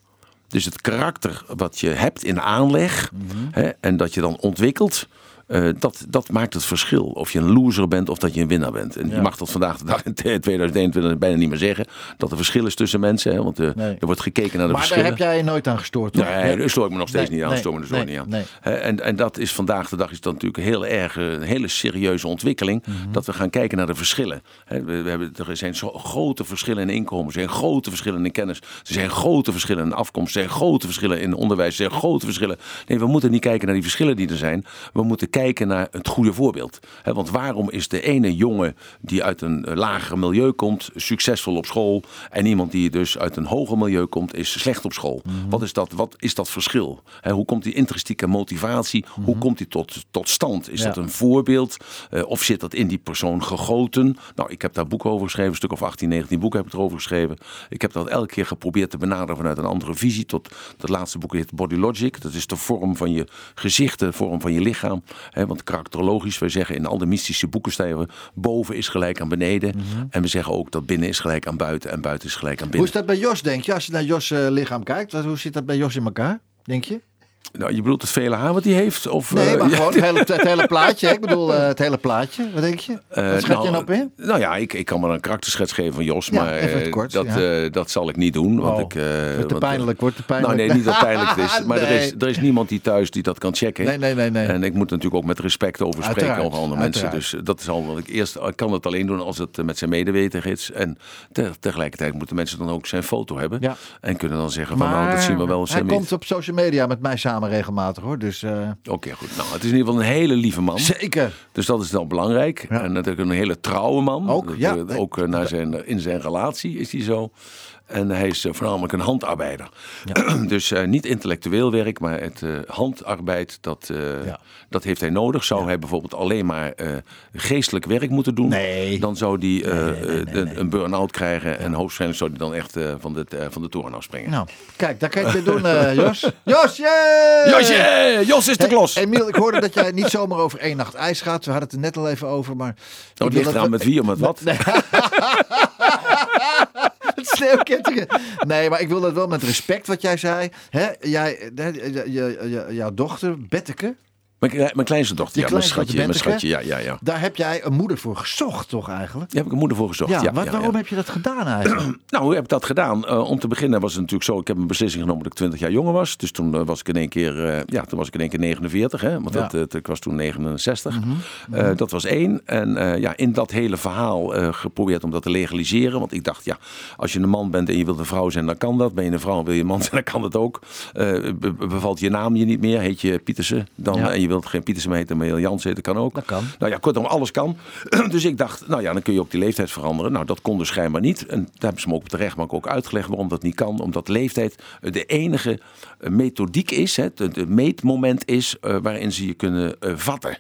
Dus het karakter wat je hebt in aanleg hè, en dat je dan ontwikkelt, eh, dat, dat maakt het verschil. Of je een loser bent of dat je een winnaar bent. En je mag dat vandaag de dag [LAUGHS] in 2021 bijna niet meer zeggen. Dat er verschil is tussen mensen. Hè, want eh, Nee. er wordt gekeken naar de Maar daar verschillen. heb jij nooit aan gestoord, toch? Nee, daar stoor ik me nog steeds Nee, niet aan. stoor me niet aan. En, en dat is vandaag de dag is dat natuurlijk heel erg eh, een hele serieuze ontwikkeling. Mhm. Dat we gaan kijken naar de verschillen. We hebben, er zijn zo grote verschillen in inkomen. Er zijn grote verschillen in kennis. Er zijn grote verschillen in afkomst. Er zijn grote verschillen in onderwijs. Er zijn grote verschillen. Nee, we moeten niet kijken naar die verschillen die er zijn. We moeten kijken naar het goede voorbeeld. Want waarom is de ene jongen die uit een eh, lager milieu komt, succesvol op school. En iemand die dus uit een hoger milieu komt, is slecht op school. Wat, is dat, wat is dat verschil? Hoe komt die intrinsieke motivatie, hoe komt die tot, tot stand? Is Ja. dat een voorbeeld? Eh, of zit dat in die persoon gegoten? Nou, ik heb daar boeken over geschreven, een stuk of 18, 19 boeken heb ik erover geschreven. Ik heb dat elke keer geprobeerd te benaderen vanuit een andere visie. Tot dat laatste boek heet Body Logic. Dat is de vorm van je gezicht, de vorm van je lichaam. Hè, want karakterologisch, wij zeggen in al de mystische boeken boven is gelijk aan beneden. En we zeggen ook dat binnen is gelijk aan buiten en buiten is gelijk aan Mhm. Hoe binnen. is dat bij Jos, denk je? Als je naar Jos' eh, lichaam kijkt, hoe zit dat bij Jos in elkaar? Denk je? Nou, je bedoelt het vele haar wat hij heeft? Of, Nee, eh, maar gewoon het hele, het hele [LAUGHS] plaatje. Ik bedoel, eh, het hele plaatje. Wat denk je? Eh, Wat schat je nou, nou op in? Nou ja, ik, ik kan maar een karakterschets geven van Jos, Ja, maar kort, dat, ja. dat zal ik niet doen. Want Oh, ik, Wordt te pijnlijk, wordt te pijnlijk. Nou nee, niet dat pijnlijk het is. [LAUGHS] Maar er, is, er is niemand die thuis die dat kan checken. Nee, nee, nee, nee. En ik moet natuurlijk ook met respect over spreken Uiteraard, over andere mensen. Dus dat is al wat ik eerst ik kan het alleen doen als het met zijn medeweten is. En te- tegelijkertijd moeten mensen dan ook zijn foto hebben. Ja. En kunnen dan zeggen van nou, dat zien we wel. hij komt op social media met mij samen regelmatig hoor. Dus eh, Oké, goed. Nou, het is in ieder geval een hele lieve man. zeker. Dus dat is dan belangrijk. Ja. En natuurlijk een hele trouwe man. Ook, ja. ook eh, naar zijn, in zijn relatie is hij zo. En hij is eh, voornamelijk een handarbeider. [CLEARS THROAT] dus eh, niet intellectueel werk, maar het eh, handarbeid, dat, eh, Ja. dat heeft hij nodig. Zou hij bijvoorbeeld alleen maar eh, geestelijk werk moeten doen, Nee. dan zou hij nee, nee, nee, een- een burn-out krijgen. En hoogstwaarschijnlijk zou hij dan echt eh, van, de, eh, van de toren afspringen. Nou, kijk, daar kan je het doen, eh, [LAUGHS] Jos. Jos, yeah! Josje! Jos is de klos! Hey, Emiel, ik hoorde dat jij niet zomaar over één nacht ijs gaat. We hadden het er net al even over, maar... Oh, ik het ligt eraan met wie of met wat? [LAUGHS] Sneeuwkettingen. Nee, maar ik wil dat wel met respect wat jij zei. Hè? Jij, jouw dochter, Betteke, Mijn, mijn kleinste dochter, ja, mijn schatje, mijn schatje, ja, ja, ja. daar heb jij een moeder voor gezocht, toch eigenlijk? Daar heb ik een moeder voor gezocht. Ja, Ja, wat, ja, waarom heb je dat gedaan eigenlijk? [CLEARS THROAT] Nou, hoe heb ik dat gedaan? Eh, om te beginnen was het natuurlijk zo. Ik heb een beslissing genomen dat ik 20 jaar jonger was. Dus toen eh, was ik in één keer, eh, ja, toen was ik in één keer 49. Hè? Want. Mhm, dat, ik was toen 69. Eh, dat was één. En ja, in dat hele verhaal geprobeerd om dat te legaliseren. Want ik dacht, ja, als je een man bent en je wilt een vrouw zijn, dan kan dat. Ben je een vrouw en wil je een man zijn, [LAUGHS] dan kan dat ook. Be- bevalt je naam je niet meer, heet je Pietersen. Dan. En je wilt geen Pietersen heten, maar je Jans heten, kan ook. Dat kan. Nou ja, kortom, alles kan. [CLEARS THROAT] dus ik dacht, nou ja, dan kun je ook die leeftijd veranderen. Nou, dat kon dus schijnbaar niet. En daar hebben ze me ook op de rechtbank ook uitgelegd waarom dat niet kan. Omdat leeftijd de enige methodiek is, het meetmoment is eh, waarin ze je kunnen eh, vatten.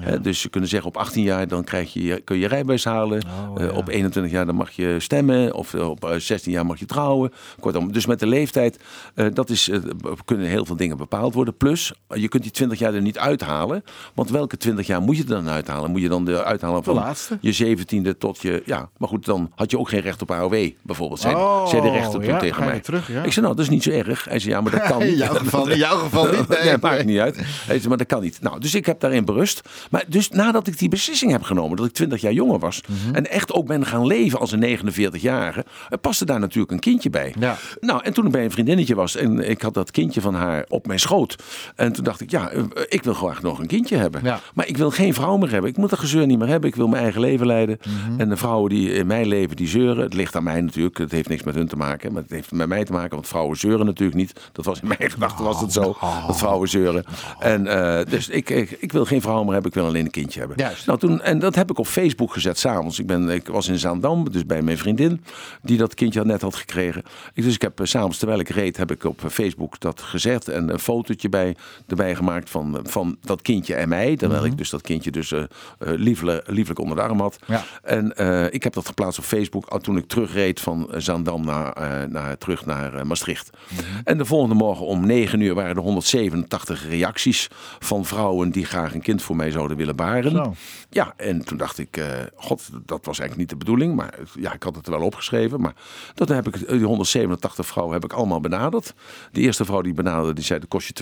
Hè, dus ze kunnen zeggen op 18 jaar dan krijg je, kun je rijbewijs halen. Oh, Eh, ja. Op 21 jaar dan mag je stemmen. Of eh, op eh, 16 jaar mag je trouwen. Kortom, dus met de leeftijd eh, dat is, eh, kunnen heel veel dingen bepaald worden. Plus, eh, je kunt die 20 jaar er niet uithalen. Want welke 20 jaar moet je er dan uithalen? Moet je dan de uithalen van je 17e tot je... Ja, maar goed, dan had je ook geen recht op AOW bijvoorbeeld. Zei, Oh, zei de rechter toen ja, tegen mij. terug, ja. Ik zei, nou, dat is niet zo erg. Hij zei, ja, maar dat [LAUGHS] kan niet. In jouw geval, in jouw geval [LAUGHS] niet. Nee, Nee, maakt niet uit. Hij zei, maar dat kan niet. Nou, dus ik heb daarin berust. Maar dus nadat ik die beslissing heb genomen, dat ik 20 jaar jonger was. Mhm. En echt ook ben gaan leven als een 49-jarige. eh, paste daar natuurlijk een kindje bij. Ja. Nou, en toen ik bij een vriendinnetje was en ik had dat kindje van haar op mijn schoot. En toen dacht ik, ja, eh, ik wil graag nog een kindje hebben. Ja. Maar ik wil geen vrouw meer hebben. Ik moet dat gezeur niet meer hebben. Ik wil mijn eigen leven leiden. Mhm. En de vrouwen die in mijn leven, die zeuren. Het ligt aan mij natuurlijk. Het heeft niks met hun te maken. Maar het heeft met mij te maken. Want vrouwen zeuren natuurlijk niet. Dat was in mijn gedachten was het zo. Dat vrouwen zeuren. En eh, dus ik, ik, ik wil geen vrouw meer hebben. Ik wil alleen een kindje hebben. Juist. Nou, toen, en dat heb ik op Facebook gezet s'avonds. Ik, ben, ik was in Zaandam, dus bij mijn vriendin. Die dat kindje net had gekregen. Ik, dus ik heb eh, s'avonds, terwijl ik reed, heb ik op Facebook dat gezet. En een fotootje bij, erbij gemaakt van, van dat kindje en mij. Terwijl ik dus dat kindje dus eh, eh, liefelijk, liefelijk onder de arm had. Ja. En eh, ik heb dat geplaatst op Facebook al toen ik terugreed van eh, Zaandam naar, eh, naar, terug naar eh, Maastricht. En de volgende morgen om 9 uur waren er 187 reacties van vrouwen die graag een kind voor voor mij zouden willen baren. Zo. Ja, en toen dacht ik, eh, god, dat was eigenlijk niet de bedoeling. Maar ja, ik had het er wel opgeschreven. Maar dat heb ik, die 187 vrouwen heb ik allemaal benaderd. De eerste vrouw die benaderde, die zei, dat kost je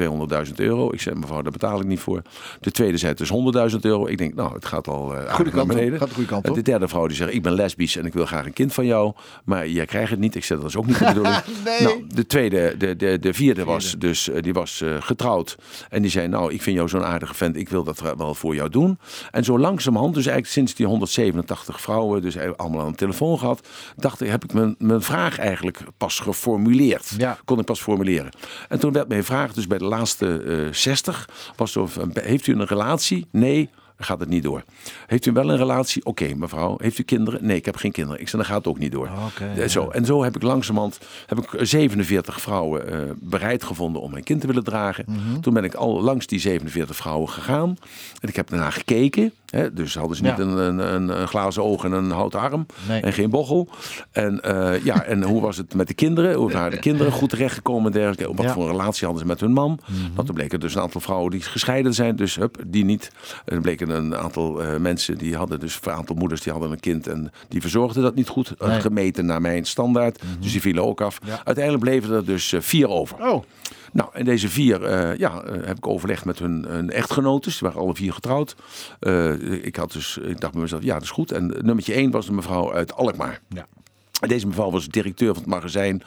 200.000 euro. Ik zei, mevrouw, daar betaal ik niet voor. De tweede zei, het is 100.000 euro. Ik denk, nou, het gaat al eh, aardig naar kant op. beneden. Gaat de goede kant En op. De derde vrouw die zegt, ik ben lesbisch en ik wil graag een kind van jou. Maar jij krijgt het niet. Ik zei, dat is ook niet de bedoeling. [LAUGHS] Nee. Nou, de tweede, de, de, de vierde was dus, eh, die was eh, getrouwd. En die zei, nou, ik vind jou zo'n aardige vent. Ik wil dat wel voor jou doen. En zo langzamerhand, dus eigenlijk sinds die 187 vrouwen, dus allemaal aan de telefoon gehad, dacht ik, heb ik mijn, mijn vraag eigenlijk pas geformuleerd. Ja. Kon ik pas formuleren. En toen werd mijn vraag, dus bij de laatste eh 60, was zo, van, heeft u een relatie? Nee. Dan gaat het niet door. Heeft u wel een relatie? Oké, mevrouw. Heeft u kinderen? Nee, ik heb geen kinderen. Ik zei, dan gaat het ook niet door. Eh, zo. En zo heb ik langzamerhand heb ik 47 vrouwen eh, bereid gevonden om mijn kind te willen dragen. Mhm. Toen ben ik al langs die 47 vrouwen gegaan. En ik heb daarna gekeken. Dus hadden ze niet Ja. een, een, een, glazen oog en een houten arm. Nee. En geen bochel. En, eh, ja, en hoe was het met de kinderen? Hoe waren de kinderen goed terechtgekomen? en Dergelijke. Wat Ja. Mhm. voor een relatie hadden ze met hun man? Want er bleken dus een aantal vrouwen die gescheiden zijn. Dus hup, die niet. Er bleken een aantal eh, mensen die hadden dus een aantal moeders die hadden een kind en die verzorgden dat niet goed. eh, Nee. Gemeten naar mijn standaard. Dus die vielen ook af. Ja. Uiteindelijk bleven er dus vier over. Oh, Nou, en deze vier eh, ja, eh, heb ik overlegd met hun, hun echtgenoten. Die waren alle vier getrouwd. Eh, ik, had dus, ik dacht bij mezelf, ja, dat is goed. En nummertje één was de mevrouw uit Alkmaar. ja. Deze mevrouw was directeur van het magazijn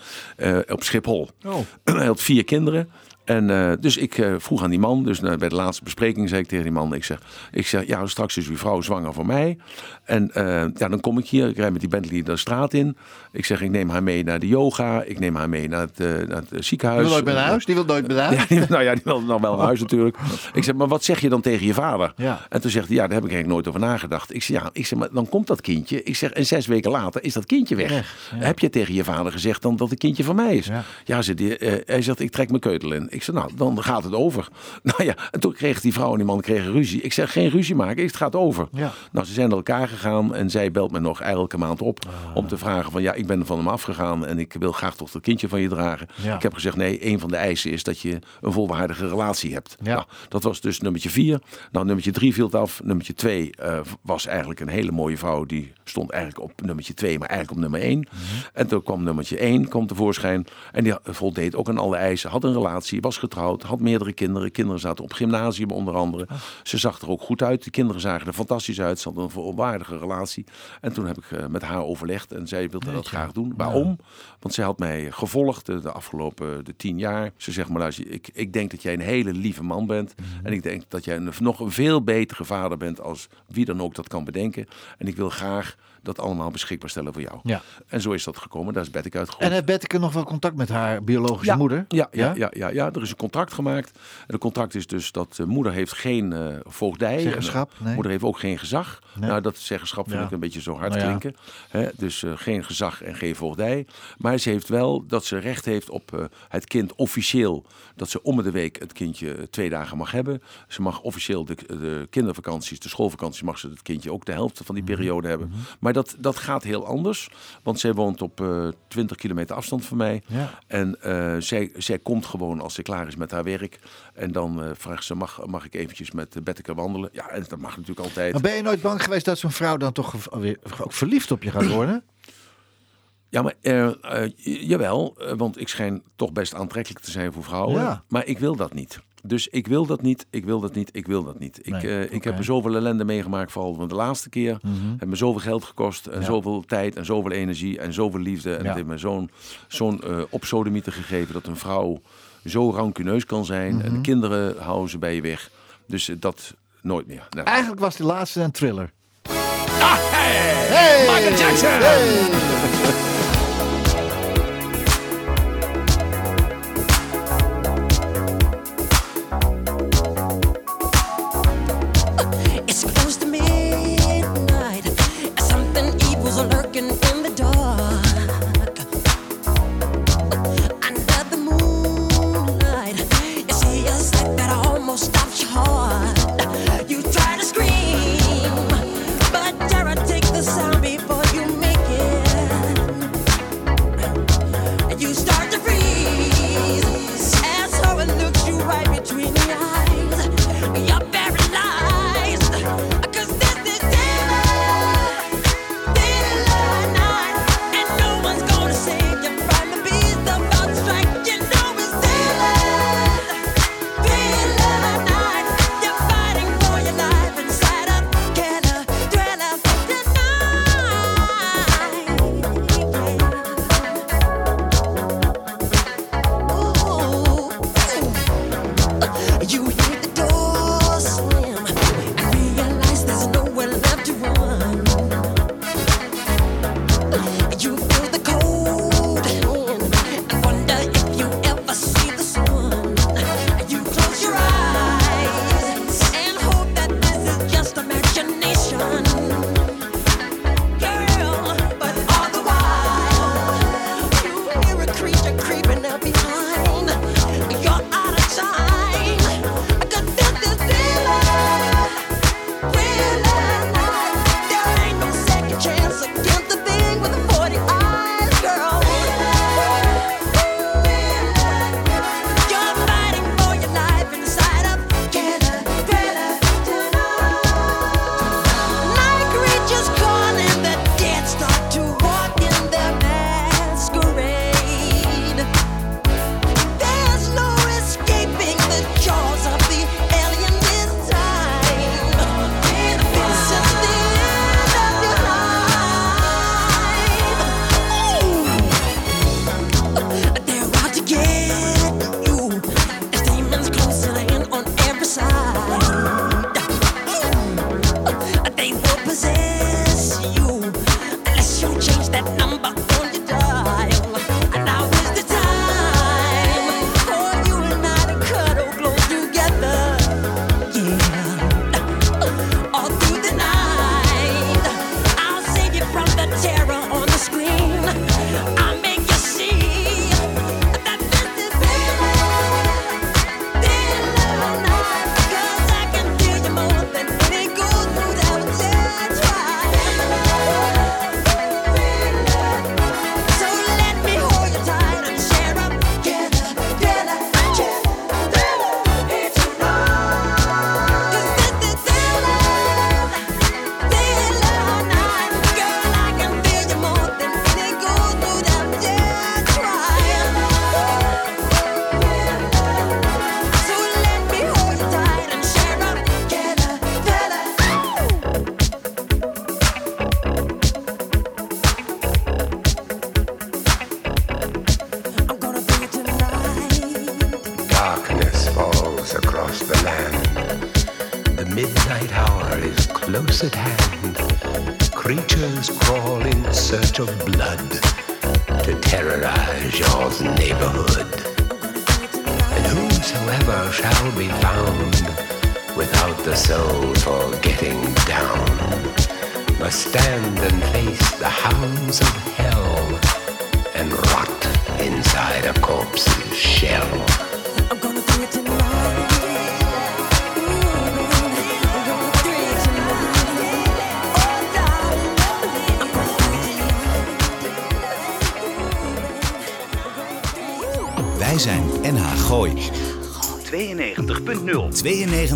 op Schiphol. Oh. [CLEARS THROAT] Hij had vier kinderen. En dus ik vroeg aan die man, dus bij de laatste bespreking zei ik tegen die man, ik zeg, ik zeg ja, straks is uw vrouw zwanger voor mij. En ja, dan kom ik hier, ik rijd met die Bentley de straat in. Ik zeg, ik neem haar mee naar de yoga, ik neem haar mee naar het, eh, naar het ziekenhuis. Die wil nooit meer naar huis. Die wil nooit meer naar [LAUGHS] huis. Ja, die- nou ja, die wilde nog wel naar huis natuurlijk. Ik zeg, maar wat zeg je dan tegen je vader? Ja. En toen zegt hij, ja, daar heb ik eigenlijk nooit over nagedacht. Ik zeg, ja, ik zeg, maar dan komt dat kindje. Ik zeg, en zes weken later is dat kindje weg. Ja. Heb je tegen je vader gezegd dan dat het kindje van mij is? Ja. Ja, zegt hij, eh, hij zegt, ik trek mijn keutel in. Ik zeg, nou, dan gaat het over. [LAUGHS] Nou ja, en toen kreeg die vrouw en die man kregen ruzie. Ik zeg, geen ruzie maken, het gaat over. Ja. Nou, ze zijn naar elkaar gegaan en zij belt me nog elke maand op Ah. om te vragen van, ja, ik ben van hem afgegaan en ik wil graag toch dat kindje van je dragen. Ja. Ik heb gezegd, nee, een van de eisen is dat je een volwaardige relatie hebt. Ja. Nou, dat was dus nummertje vier. Nou, nummertje drie viel het af. Nummertje twee eh, was eigenlijk een hele mooie vrouw. Die stond eigenlijk op nummertje twee, maar eigenlijk op nummer één. Mhm. En toen kwam nummertje één kwam tevoorschijn. En die voldeed ook aan alle eisen. Had een relatie, was getrouwd, had meerdere kinderen. Kinderen zaten op gymnasium onder andere. Ze zag er ook goed uit. Die kinderen zagen er fantastisch uit. Ze hadden een volwaardige relatie. En toen heb ik eh, met haar overlegd. En zij wilde dat graag doen. Waarom? Want zij had mij gevolgd de, afgelopen de tien jaar. Ze zegt maar, luister, ik, ik denk dat jij een hele lieve man bent. Mhm. En ik denk dat jij een, nog een veel betere vader bent als wie dan ook dat kan bedenken. En ik wil graag dat allemaal beschikbaar stellen voor jou. Ja. En zo is dat gekomen. Daar is Betty uitgegroeid. En heeft Betteke nog wel contact met haar biologische moeder? Ja, ja, ja, ja, ja, er is een contract gemaakt. En het contract is dus dat de moeder heeft geen eh voogdij. Zeggenschap, En de nee. Moeder heeft ook geen gezag. Nee. Nou, dat zeggenschap vind ik een beetje zo hard Nou klinken. Dus eh, geen gezag en geen voogdij. Maar ze heeft wel dat ze recht heeft op eh, het kind officieel. Dat ze om de week het kindje eh, twee dagen mag hebben. Ze mag officieel de, de kindervakanties, de schoolvakanties, mag ze het kindje ook de helft van die Mhm. periode hebben. Maar dat, dat gaat heel anders. Want zij woont op eh 20 kilometer afstand van mij. Ja. En eh, zij, zij komt gewoon als ze klaar is met haar werk. En dan eh, vraagt ze, mag, mag ik eventjes met uh, Betteke wandelen? Ja, en dat mag natuurlijk altijd. Maar ben je nooit bang geweest dat zo'n vrouw dan toch weer- ook verliefd op je gaat worden? [CLEARS THROAT] Ja, maar jawel, want ik schijn toch best aantrekkelijk te zijn voor vrouwen. Ja. Maar ik wil dat niet. Dus ik wil dat niet, ik wil dat niet, ik wil dat niet. Ik, Nee, eh, ik. Mhm. heb er zoveel ellende meegemaakt, vooral van de laatste keer. Het me zoveel geld gekost en Ja. zoveel tijd en zoveel energie en zoveel liefde. En Ja. het heeft me zo'n zo'n opsodemieter gegeven dat een vrouw zo rancuneus kan zijn. Mhm. En de kinderen houden ze bij je weg. Dus eh, dat nooit meer. Nou, Eigenlijk was die laatste een thriller. Michael Jackson! It's [LAUGHS]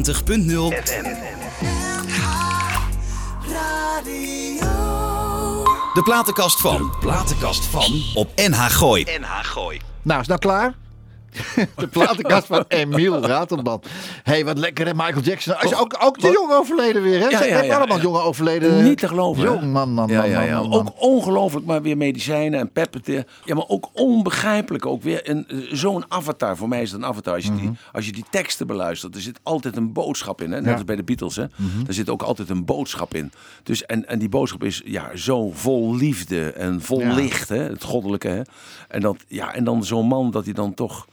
FM. De platenkast van. platenkast van. Op NH Gooi. NH Gooi. Nou, is nou klaar? [LAUGHS] De platenkast van Emiel Ratelband. Hé, hey, wat lekker hè, Michael Jackson. Is ook, ook de jongen overleden weer, hè? Ja, allemaal jongen overleden. Niet te geloven. Jong, man, man, man, ja, ja, ja. man. Ook ongelooflijk, maar weer medicijnen en pepperteer. Ja, maar ook onbegrijpelijk. Ook weer een, eh, zo'n avatar. Voor mij is het een avatar. Als je, die, als je die teksten beluistert, er zit altijd een boodschap in. Hè? Net Mhm. Mhm. als bij de Beatles. Hè? Er zit ook altijd een boodschap in. Dus, en, en die boodschap is ja, zo vol liefde en vol licht. Hè? Het goddelijke. Hè? En, dat, ja, en dan zo'n man dat hij dan toch...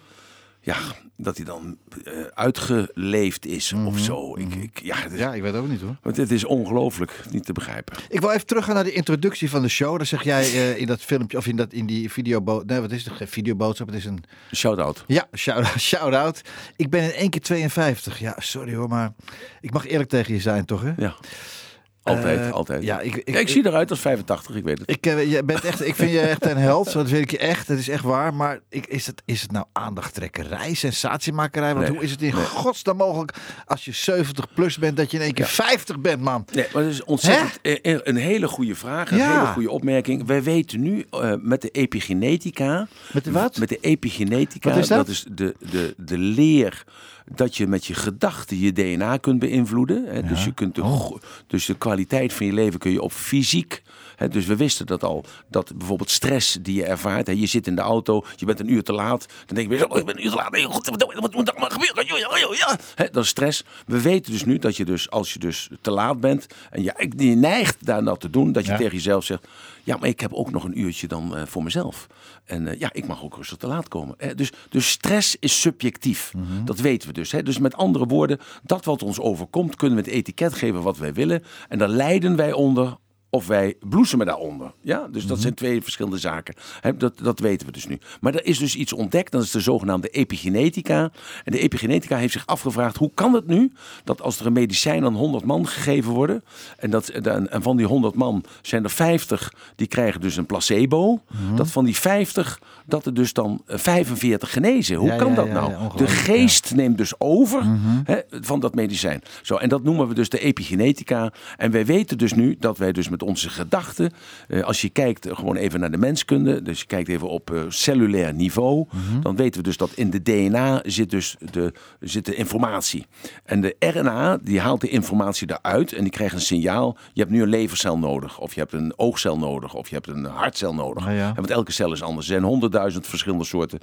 Ja, dat hij dan eh, uitgeleefd is of zo. Ik, ik, ja, is, Mhm. Ja, ik weet ook niet hoor. want het is ongelooflijk niet te begrijpen. Ik wil even teruggaan naar de introductie van de show. Dan zeg jij eh, in dat filmpje, of in, dat, in die videoboodschap. Nee, wat is het? Geen videoboodschap, het is een... Shout-out. Ja, shout-out. [LAUGHS] shout-out. Ik ben in één keer 52. Ja, sorry hoor, maar ik mag eerlijk tegen je zijn, toch hè? Ja. Altijd, Eh, altijd. ja, ik- ik- Ja, ik zie eruit als 85, ik weet het. Ik, eh, je bent echt, ik vind je echt een held, dat weet ik je echt. Het is echt waar. Maar ik, is, het, is het nou aandachttrekkerij, sensatiemakerij? Want Nee. hoe is het in godsnaam mogelijk als je 70 plus bent, dat je in één keer 50 bent, man? Nee, maar dat is ontzettend een hele goede vraag, een Ja. hele goede opmerking. Wij weten nu eh, met de epigenetica... Met de wat? Met de epigenetica, Wat is dat? is de, de, de leer dat je met je gedachten je DNA kunt beïnvloeden. Hè? Dus, je kunt de, Oh. dus de kwaliteit van je leven kun je op fysiek... Hè? Dus we wisten dat al, dat bijvoorbeeld stress die je ervaart... Hè? Je zit in de auto, je bent een uur te laat. Dan denk je, oh, ik ben een uur te laat. Nee, God, wat, moet er maar gebeuren? Ja, ja, ja, ja. Hè? Dat is stress. We weten dus nu dat je dus, als je dus te laat bent... en je, je neigt daar nou te doen, dat je Ja. tegen jezelf zegt... ja, maar ik heb ook nog een uurtje dan eh, voor mezelf. En eh, ja, ik mag ook rustig te laat komen. Hè? Dus, dus stress is subjectief. Mhm. Dat weten we dus. Hè? Dus met andere woorden, dat wat ons overkomt... kunnen we het etiket geven wat wij willen. En daar lijden wij onder of wij bloesemen daaronder. Ja? Dus dat zijn twee verschillende zaken. Dat, dat weten we dus nu. Maar er is dus iets ontdekt, dat is de zogenaamde epigenetica. En de epigenetica heeft zich afgevraagd, hoe kan het nu dat als er een medicijn aan 100 man gegeven worden, en, dat, en en van die 100 man zijn er 50 die krijgen dus een placebo, dat van die 50 dat er dus dan eh, 45 genezen. Hoe Ja, kan ja, dat ja, nou? de geest neemt dus over hè, van dat medicijn. Zo, en dat noemen we dus de epigenetica. En wij weten dus nu dat wij dus met onze gedachten, eh, als je kijkt eh, gewoon even naar de menskunde, dus je kijkt even op eh, cellulair niveau, dan weten we dus dat in de DNA zit dus de, zit de informatie. En de RNA die haalt de informatie eruit en die krijgt een signaal. Je hebt nu een levercel nodig, of je hebt een oogcel nodig, of je hebt een hartcel nodig. Ah, ja. En want elke cel is anders. Er zijn honderdduizend verschillende soorten.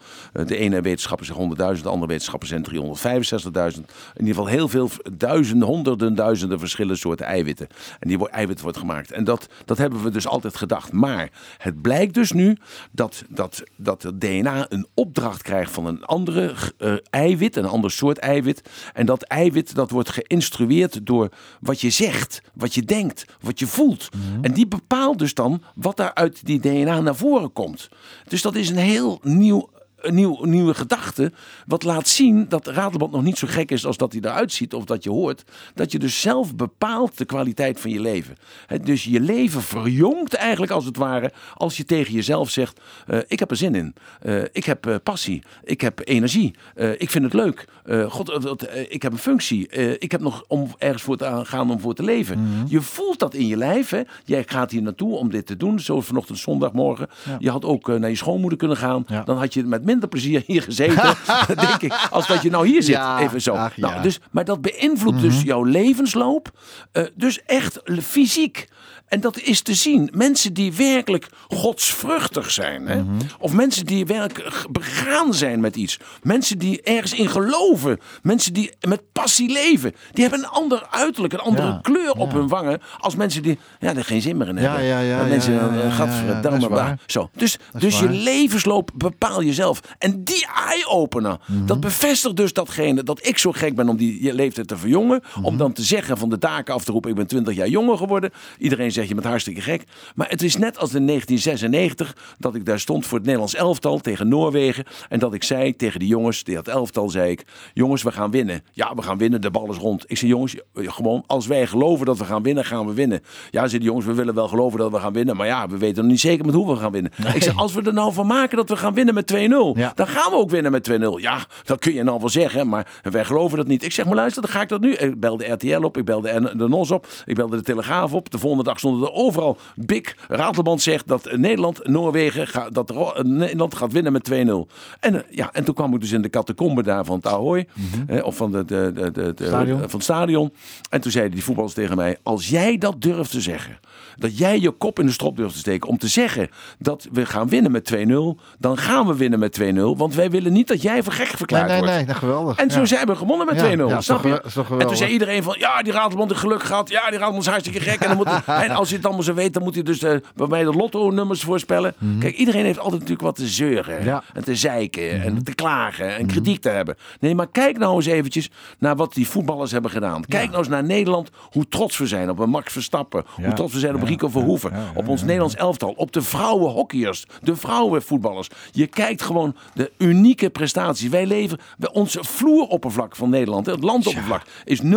De ene wetenschapper zegt 100.000, de andere wetenschapper zijn 365.000. In ieder geval heel veel duizenden, honderden, duizenden verschillende soorten eiwitten. En die eiwit wordt gemaakt. En dat, dat hebben we dus altijd gedacht. Maar het blijkt dus nu dat, dat, dat het DNA een opdracht krijgt van een andere eh, eiwit, een ander soort eiwit. En dat eiwit dat wordt geïnstrueerd door wat je zegt, wat je denkt, wat je voelt. En die bepaalt dus dan wat daar uit die DNA naar voren komt. Dus dat is een heel nieuw een nieuw, nieuwe gedachte. Wat laat zien dat Ratelband nog niet zo gek is als dat hij eruit ziet of dat je hoort. Dat je dus zelf bepaalt de kwaliteit van je leven. Dus je leven verjongt eigenlijk als het ware. Als je tegen jezelf zegt: eh, Ik heb er zin in. Eh, ik heb eh, passie. Ik heb energie. ik vind het leuk. God, ik heb een functie. ik heb nog om ergens voor te gaan om voor te leven. Je voelt dat in je lijf. Hè? Jij gaat hier naartoe om dit te doen. Zo vanochtend zondagmorgen. Je had ook naar je schoonmoeder kunnen gaan. Ja. Dan had je met minder plezier hier gezeten, [LAUGHS] denk ik, als dat je nou hier zit. Ja, Even zo. ach, ja. nou, dus, maar dat beïnvloedt dus jouw levensloop. eh, dus echt fysiek. En dat is te zien. Mensen die werkelijk godsvruchtig zijn. Hè? Of mensen die werkelijk begaan zijn met iets. Mensen die ergens in geloven. Mensen die met passie leven. Die hebben een ander uiterlijk, een andere Ja, kleur op ja. hun wangen. Als mensen die ja, er geen zin meer in Ja, hebben. ja, ja, En mensen, ja, ja, eh, ja, ja, gadverdamme. Zo. Dus, dus je levensloop bepaal jezelf. En die eye-opener, Mhm. dat bevestigt dus datgene dat ik zo gek ben om die je leeftijd te verjongen. Mhm. Om dan te zeggen van de daken af te roepen, ik ben 20 jaar jonger geworden. Iedereen zegt je bent hartstikke gek. Maar het is net als in 1996 dat ik daar stond voor het Nederlands elftal tegen Noorwegen. En dat ik zei tegen die jongens, die dat elftal, zei ik, jongens we gaan winnen. Ja, we gaan winnen, de bal is rond. Ik zei jongens, gewoon als wij geloven dat we gaan winnen, gaan we winnen. Ja, zei die jongens, we willen wel geloven dat we gaan winnen. Maar ja, we weten nog niet zeker met hoe we gaan winnen. Ik zei, als we er nou van maken dat we gaan winnen met 2-0, Ja. dan gaan we ook winnen met 2-0. Ja, dat kun je nou wel zeggen, maar wij geloven dat niet. Ik zeg, maar luister, dan ga ik dat nu. Ik belde RTL op, ik belde de NOS op, ik belde de Telegraaf op. De volgende dag stonden er overal Big. Ratelband zegt dat Nederland, Noorwegen, ga- dat Ro- Nederland gaat winnen met 2-0. En, eh, ja, en toen kwam ik dus in de catacombe daar van het Ahoy, eh, of van, de, de, de, de, van het stadion. En toen zeiden die voetballers tegen mij, als jij dat durft te zeggen, dat jij je kop in de strop durft te steken om te zeggen dat we gaan winnen met 2-0, dan gaan we winnen met 2-0, want wij willen niet dat jij voor gek Nee, verklaard nee, wordt. nee, nou, geweldig. En zo Ja. zijn we gewonnen met Ja, 2-0. ja, is snap toch je? toch en toen zei iedereen van, ja, die Ratelband heeft geluk gehad. Ja, die Ratelband is hartstikke gek. En, dan moet en [LAUGHS] als je het allemaal zo weet, dan moet hij dus eh, bij mij de lotto-nummers voorspellen. Kijk, iedereen heeft altijd natuurlijk wat te zeuren. Mhm. Ja. Mhm. En te zeiken en te klagen en kritiek te hebben. Nee, maar kijk nou eens eventjes naar wat die voetballers hebben gedaan. Kijk nou eens naar Nederland, hoe trots we zijn op een Max Verstappen. Hoe trots we zijn op Rico Verhoeven. op ons Nederlands elftal. Op de vrouwenhockeyers. De vrouwenvoetballers. Je kijkt gewoon de unieke prestaties. Wij leven, bij onze vloeroppervlak van Nederland, het landoppervlak, is 0,2%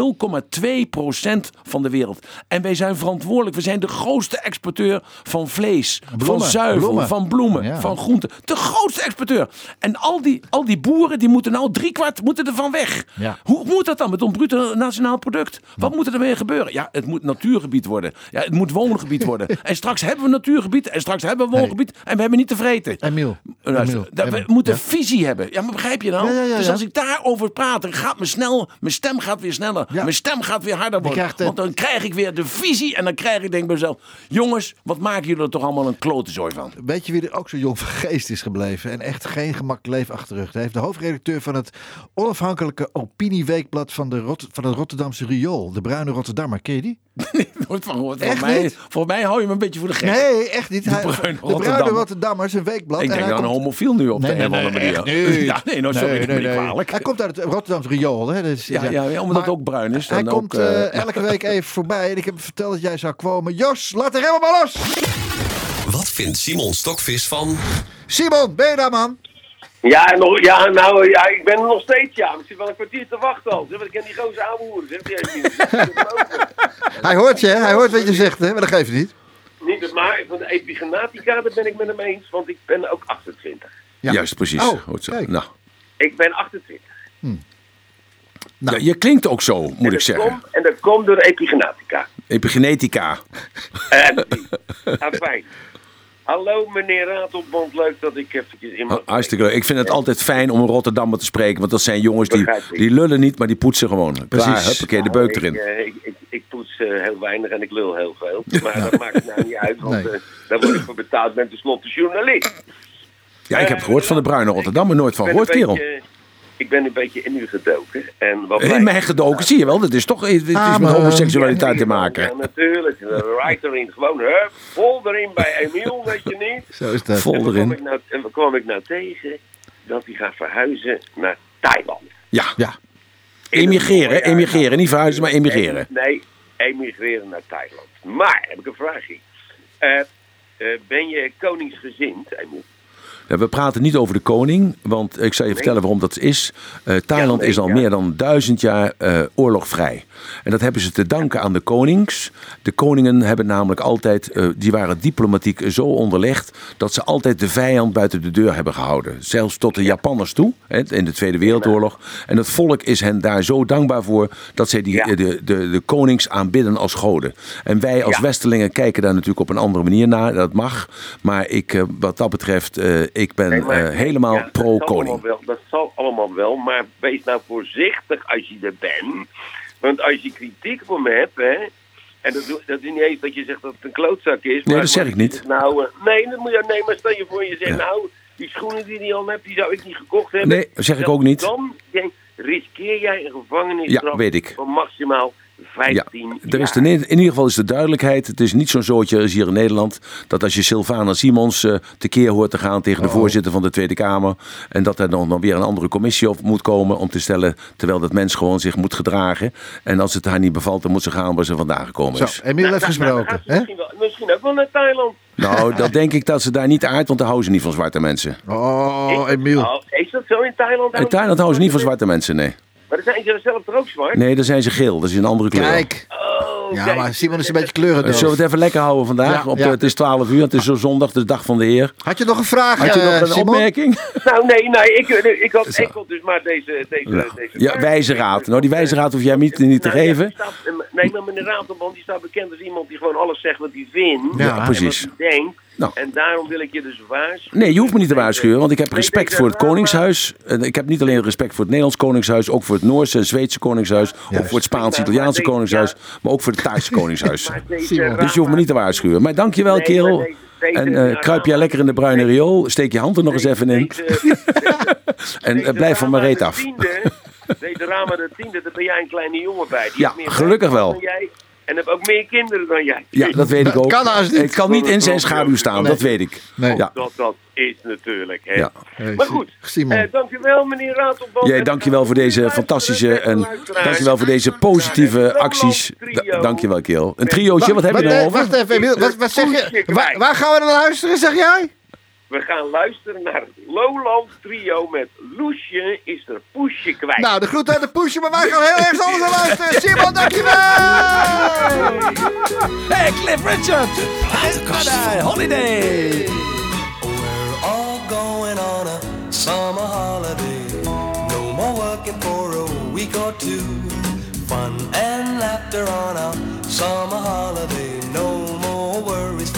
van de wereld. En wij zijn verantwoordelijk. We zijn de grootste exporteur van vlees, Bloemen, van zuivel, bloemen. van bloemen, Ja. van groenten. De grootste exporteur. En al die, al die boeren, die moeten nou driekwart moeten ervan weg. Ja. Hoe moet dat dan met ons bruto nationaal product? Wat moet er ermee gebeuren? Ja, het moet natuurgebied worden. Ja, het moet woongebied worden. [LAUGHS] En straks hebben we natuurgebied. En straks hebben we woongebied. En we hebben niet te vreten. Emiel. Luister, Emiel, dat- we Emiel. moeten Ja. visie hebben. Ja, maar begrijp je nou? Ja, ja, dus als ik daarover praat, dan gaat mijn, snel, mijn stem gaat weer sneller. Mijn stem gaat weer harder worden. Want dan krijg ik weer de visie. En dan krijg ik denk bij mezelf... Jongens, wat maken jullie er toch allemaal een klotenzooi van? Weet je wie er ook zo jong van geest is gebleven en echt geen gemakkelijk leven achter de rug heeft? De hoofdredacteur van het onafhankelijke opinieweekblad van, de Rot van het Rotterdamse Riool, de Bruine Rotterdammer. Ken je die? [LAUGHS] Nooit van gehoord. Mij, niet? voor mij hou je me een beetje voor de gek. Nee, echt niet. Hij- Bruine de Bruine Rotterdammer. Rotterdammer is een weekblad. Ik en denk hij aan een komt- homofiel nu op Nee, de nee, een of andere nee, manier. [LAUGHS] Ja, nee, nou, sorry, Nee, nee, nee. kwalijk. Hij komt uit het Rotterdamse Riool. Hè? Dus, Ja, ja, ja, omdat het ook bruin is, Hij dan komt ook, eh, eh, elke week even voorbij en ik heb hem verteld dat jij zou komen. Jos, laat de remmen maar los! Wat vindt Simon Stokvis van... Simon, ben je daar man? Ja, nog, ja, nou, ja, ik ben er nog steeds, ja. Ik zit wel een kwartier te wachten al. Zeg, want ik ken die gozer aanhoeren, zeg. Die heeft niet. Hij hoort je, hè? hij hoort wat je zegt, hè? maar dat geeft niet. niet maar van de epigenetica, daar ben ik met hem eens. Want ik ben ook 28. Ja. Juist, precies. Oh, Goed zo. kijk. Nou, Ik ben 28. Nou. ja, je klinkt ook zo, moet en ik dat zeggen. Komt, en dat komt door epigenetica. Epigenetica. Eh, ah, fijn. Hallo meneer Ratelband, leuk dat ik eventjes in mag. Hartstikke leuk. Ik vind het altijd fijn om een Rotterdammer te spreken. Want dat zijn jongens die, die lullen niet, maar die poetsen gewoon. Klaar, Precies. huppakee, de Nou, beuk erin. Ik, eh, ik, ik, ik poets eh, heel weinig en ik lul heel veel. Maar dat maakt nou niet uit, want Nee. eh, daar word ik voor betaald. Ik ben tenslotte journalist. Ja, ik heb gehoord van de bruine Rotterdammer. Nooit van gehoord, kerel. beetje- Ik ben een beetje in u gedoken. En wat In mij- gedoken, zie je wel. Dat is toch het is Ah, met maar- homoseksualiteit te Ja, maken. natuurlijk. Right erin. Gewoon, hup, vol erin bij Emiel, weet je niet. Zo is dat. Vol En erin. ik nou, en kwam ik nou tegen? Dat hij gaat verhuizen naar Thailand. Ja, Ja, emigreren. Emigreren. Niet verhuizen, maar emigreren. Nee, emigreren naar Thailand. Maar, heb ik een vraagje. Eh, eh, ben je koningsgezind, Emiel? We praten niet over de koning, want ik zal je vertellen waarom dat is. Eh, Thailand Ja, nee, is al ja. meer dan duizend jaar eh, oorlogvrij. En dat hebben ze te danken aan de konings. De koningen hebben namelijk altijd, eh, die waren diplomatiek zo onderlegd, dat ze altijd de vijand buiten de deur hebben gehouden. Zelfs tot de Japanners toe, hè, in de Tweede Wereldoorlog. En het volk is hen daar zo dankbaar voor, dat zij die, Ja. de, de, de konings aanbidden als goden. En wij als Ja. Westelingen kijken daar natuurlijk op een andere manier naar. Dat mag. Maar ik, eh, wat dat betreft, eh, ik ben Nee, maar- helemaal ja, pro-koning. Dat zal allemaal wel, maar wees nou voorzichtig als je er bent. Want als je kritiek op hem hebt, hè, en dat, dat is niet eens dat je zegt dat het een klootzak is. maar dat zeg ik niet. Nou, eh, nee, dat moet je, nee, maar stel je voor je zegt, Ja. nou, die schoenen die hij al hebt, die zou ik niet gekocht hebben. Nee, dat zeg ik ook niet. Dan riskeer jij een gevangenisstraf Ja, weet ik. van maximaal Ja, 15 er is de, in ieder geval is de duidelijkheid. Het is niet zo'n zootje als hier in Nederland. Dat als je Sylvana Simons eh tekeer hoort te gaan tegen de voorzitter van de Tweede Kamer. En dat er dan, dan weer een andere commissie op moet komen om te stellen. Terwijl dat mens gewoon zich moet gedragen. En als het haar niet bevalt, dan moet ze gaan waar ze vandaan gekomen Zo, is. Emiel heeft Nou, nou, dan gesproken. Misschien, wel- misschien ook wel naar Thailand. Nou, dat denk ik dat ze daar niet aard, want daar houden ze niet van zwarte mensen. Oh, Emiel. Oh, is dat zo in Thailand? In Thailand houden ze niet van zwarte mensen, nee. Maar dan zijn ze zelf toch ook zwart? Nee, dan zijn ze geel. Dat is een andere kleur. Kijk. Oh, Ja, kijk. maar Simon is een beetje kleuren. Zullen we het even lekker houden vandaag? Ja, Op de- ja. Het is 12 uur, het is zo zondag, de dag van de Heer. Had je nog een vraag, Had je eh, nog een Simon? opmerking? Nou, nee, nee, ik, ik, had, Zo. ik had dus maar deze... deze, Ja. deze Ja, wijze raad. Nou, die wijze raad hoef jij niet, niet te Nou, geven. staat- nee, maar meneer Ratelman die staat bekend als iemand die gewoon alles zegt wat hij vindt. Ja, en precies. wat hij denkt. Nou. En daarom wil ik je dus waarschuwen. Nee, je hoeft me niet te waarschuwen, want ik heb respect voor het Koningshuis. En Ik heb niet alleen respect voor het Nederlands Koningshuis, ook voor het Noorse en Zweedse Koningshuis, ook voor het Spaans-Italiaanse Koningshuis, maar ook voor het Thaise [LAUGHS] Koningshuis. Dus je hoeft me niet te waarschuwen. Maar dankjewel, Nee, kerel. En eh, kruip jij lekker in de bruine riool, steek je hand er nog eens even in. [LAUGHS] En eh, blijf van mijn reet af. Deze Rama de tiende, daar ben jij een kleine jongen bij. Die Ja, gelukkig wel. En heb ook meer kinderen dan jij. Ja, dat weet ik ook. kan niet. Ik kan niet in zijn schaduw staan, dat weet ik. Nee. Ja. Dat dat is natuurlijk. Hè. Ja. Maar goed, Simon. eh, dankjewel meneer Ratelband. Jij, dankjewel voor deze fantastische en dankjewel voor deze positieve acties. Da- dankjewel, kerel. Een triootje, wat heb je Wacht, over? Wacht even. Wat, wat zeg je? Waar, waar gaan we naar luisteren, zeg jij? We gaan luisteren naar het Lowland Trio met Loesje is er Poesje kwijt. Nou, de groet uit de poesje, maar wij gaan heel erg anders naar luisteren. [LAUGHS] Simon, dankjewel! Hey, Cliff Richard! Holiday! We're all going on a summer holiday. No more working for a week or two. Fun and laughter on our summer holiday. No more worries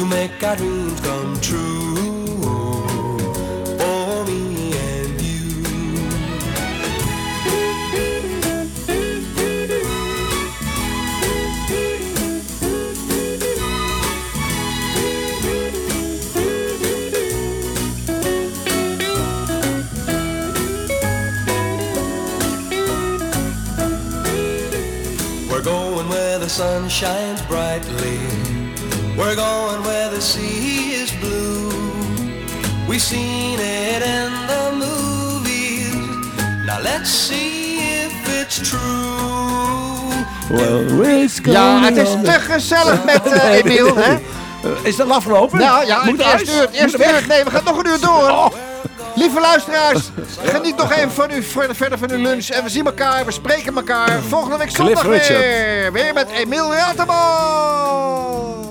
to make our dreams come true. Me and you. We're going where the sun shines brightly. We're going where the sea is blue. We've seen it in the movies. Now let's see if it's true. Ja, het is te gezellig [LAUGHS] met eh, Emiel, hè? Is dat afgelopen? Nou ja, Moet huis? uur, het eerste Moet weg? uur. Nee, we gaan nog een uur door. Lieve luisteraars, geniet nog even van u, verder, verder van uw lunch. En we zien elkaar, we spreken elkaar volgende week zondag weer. Weer met Emiel Rateman.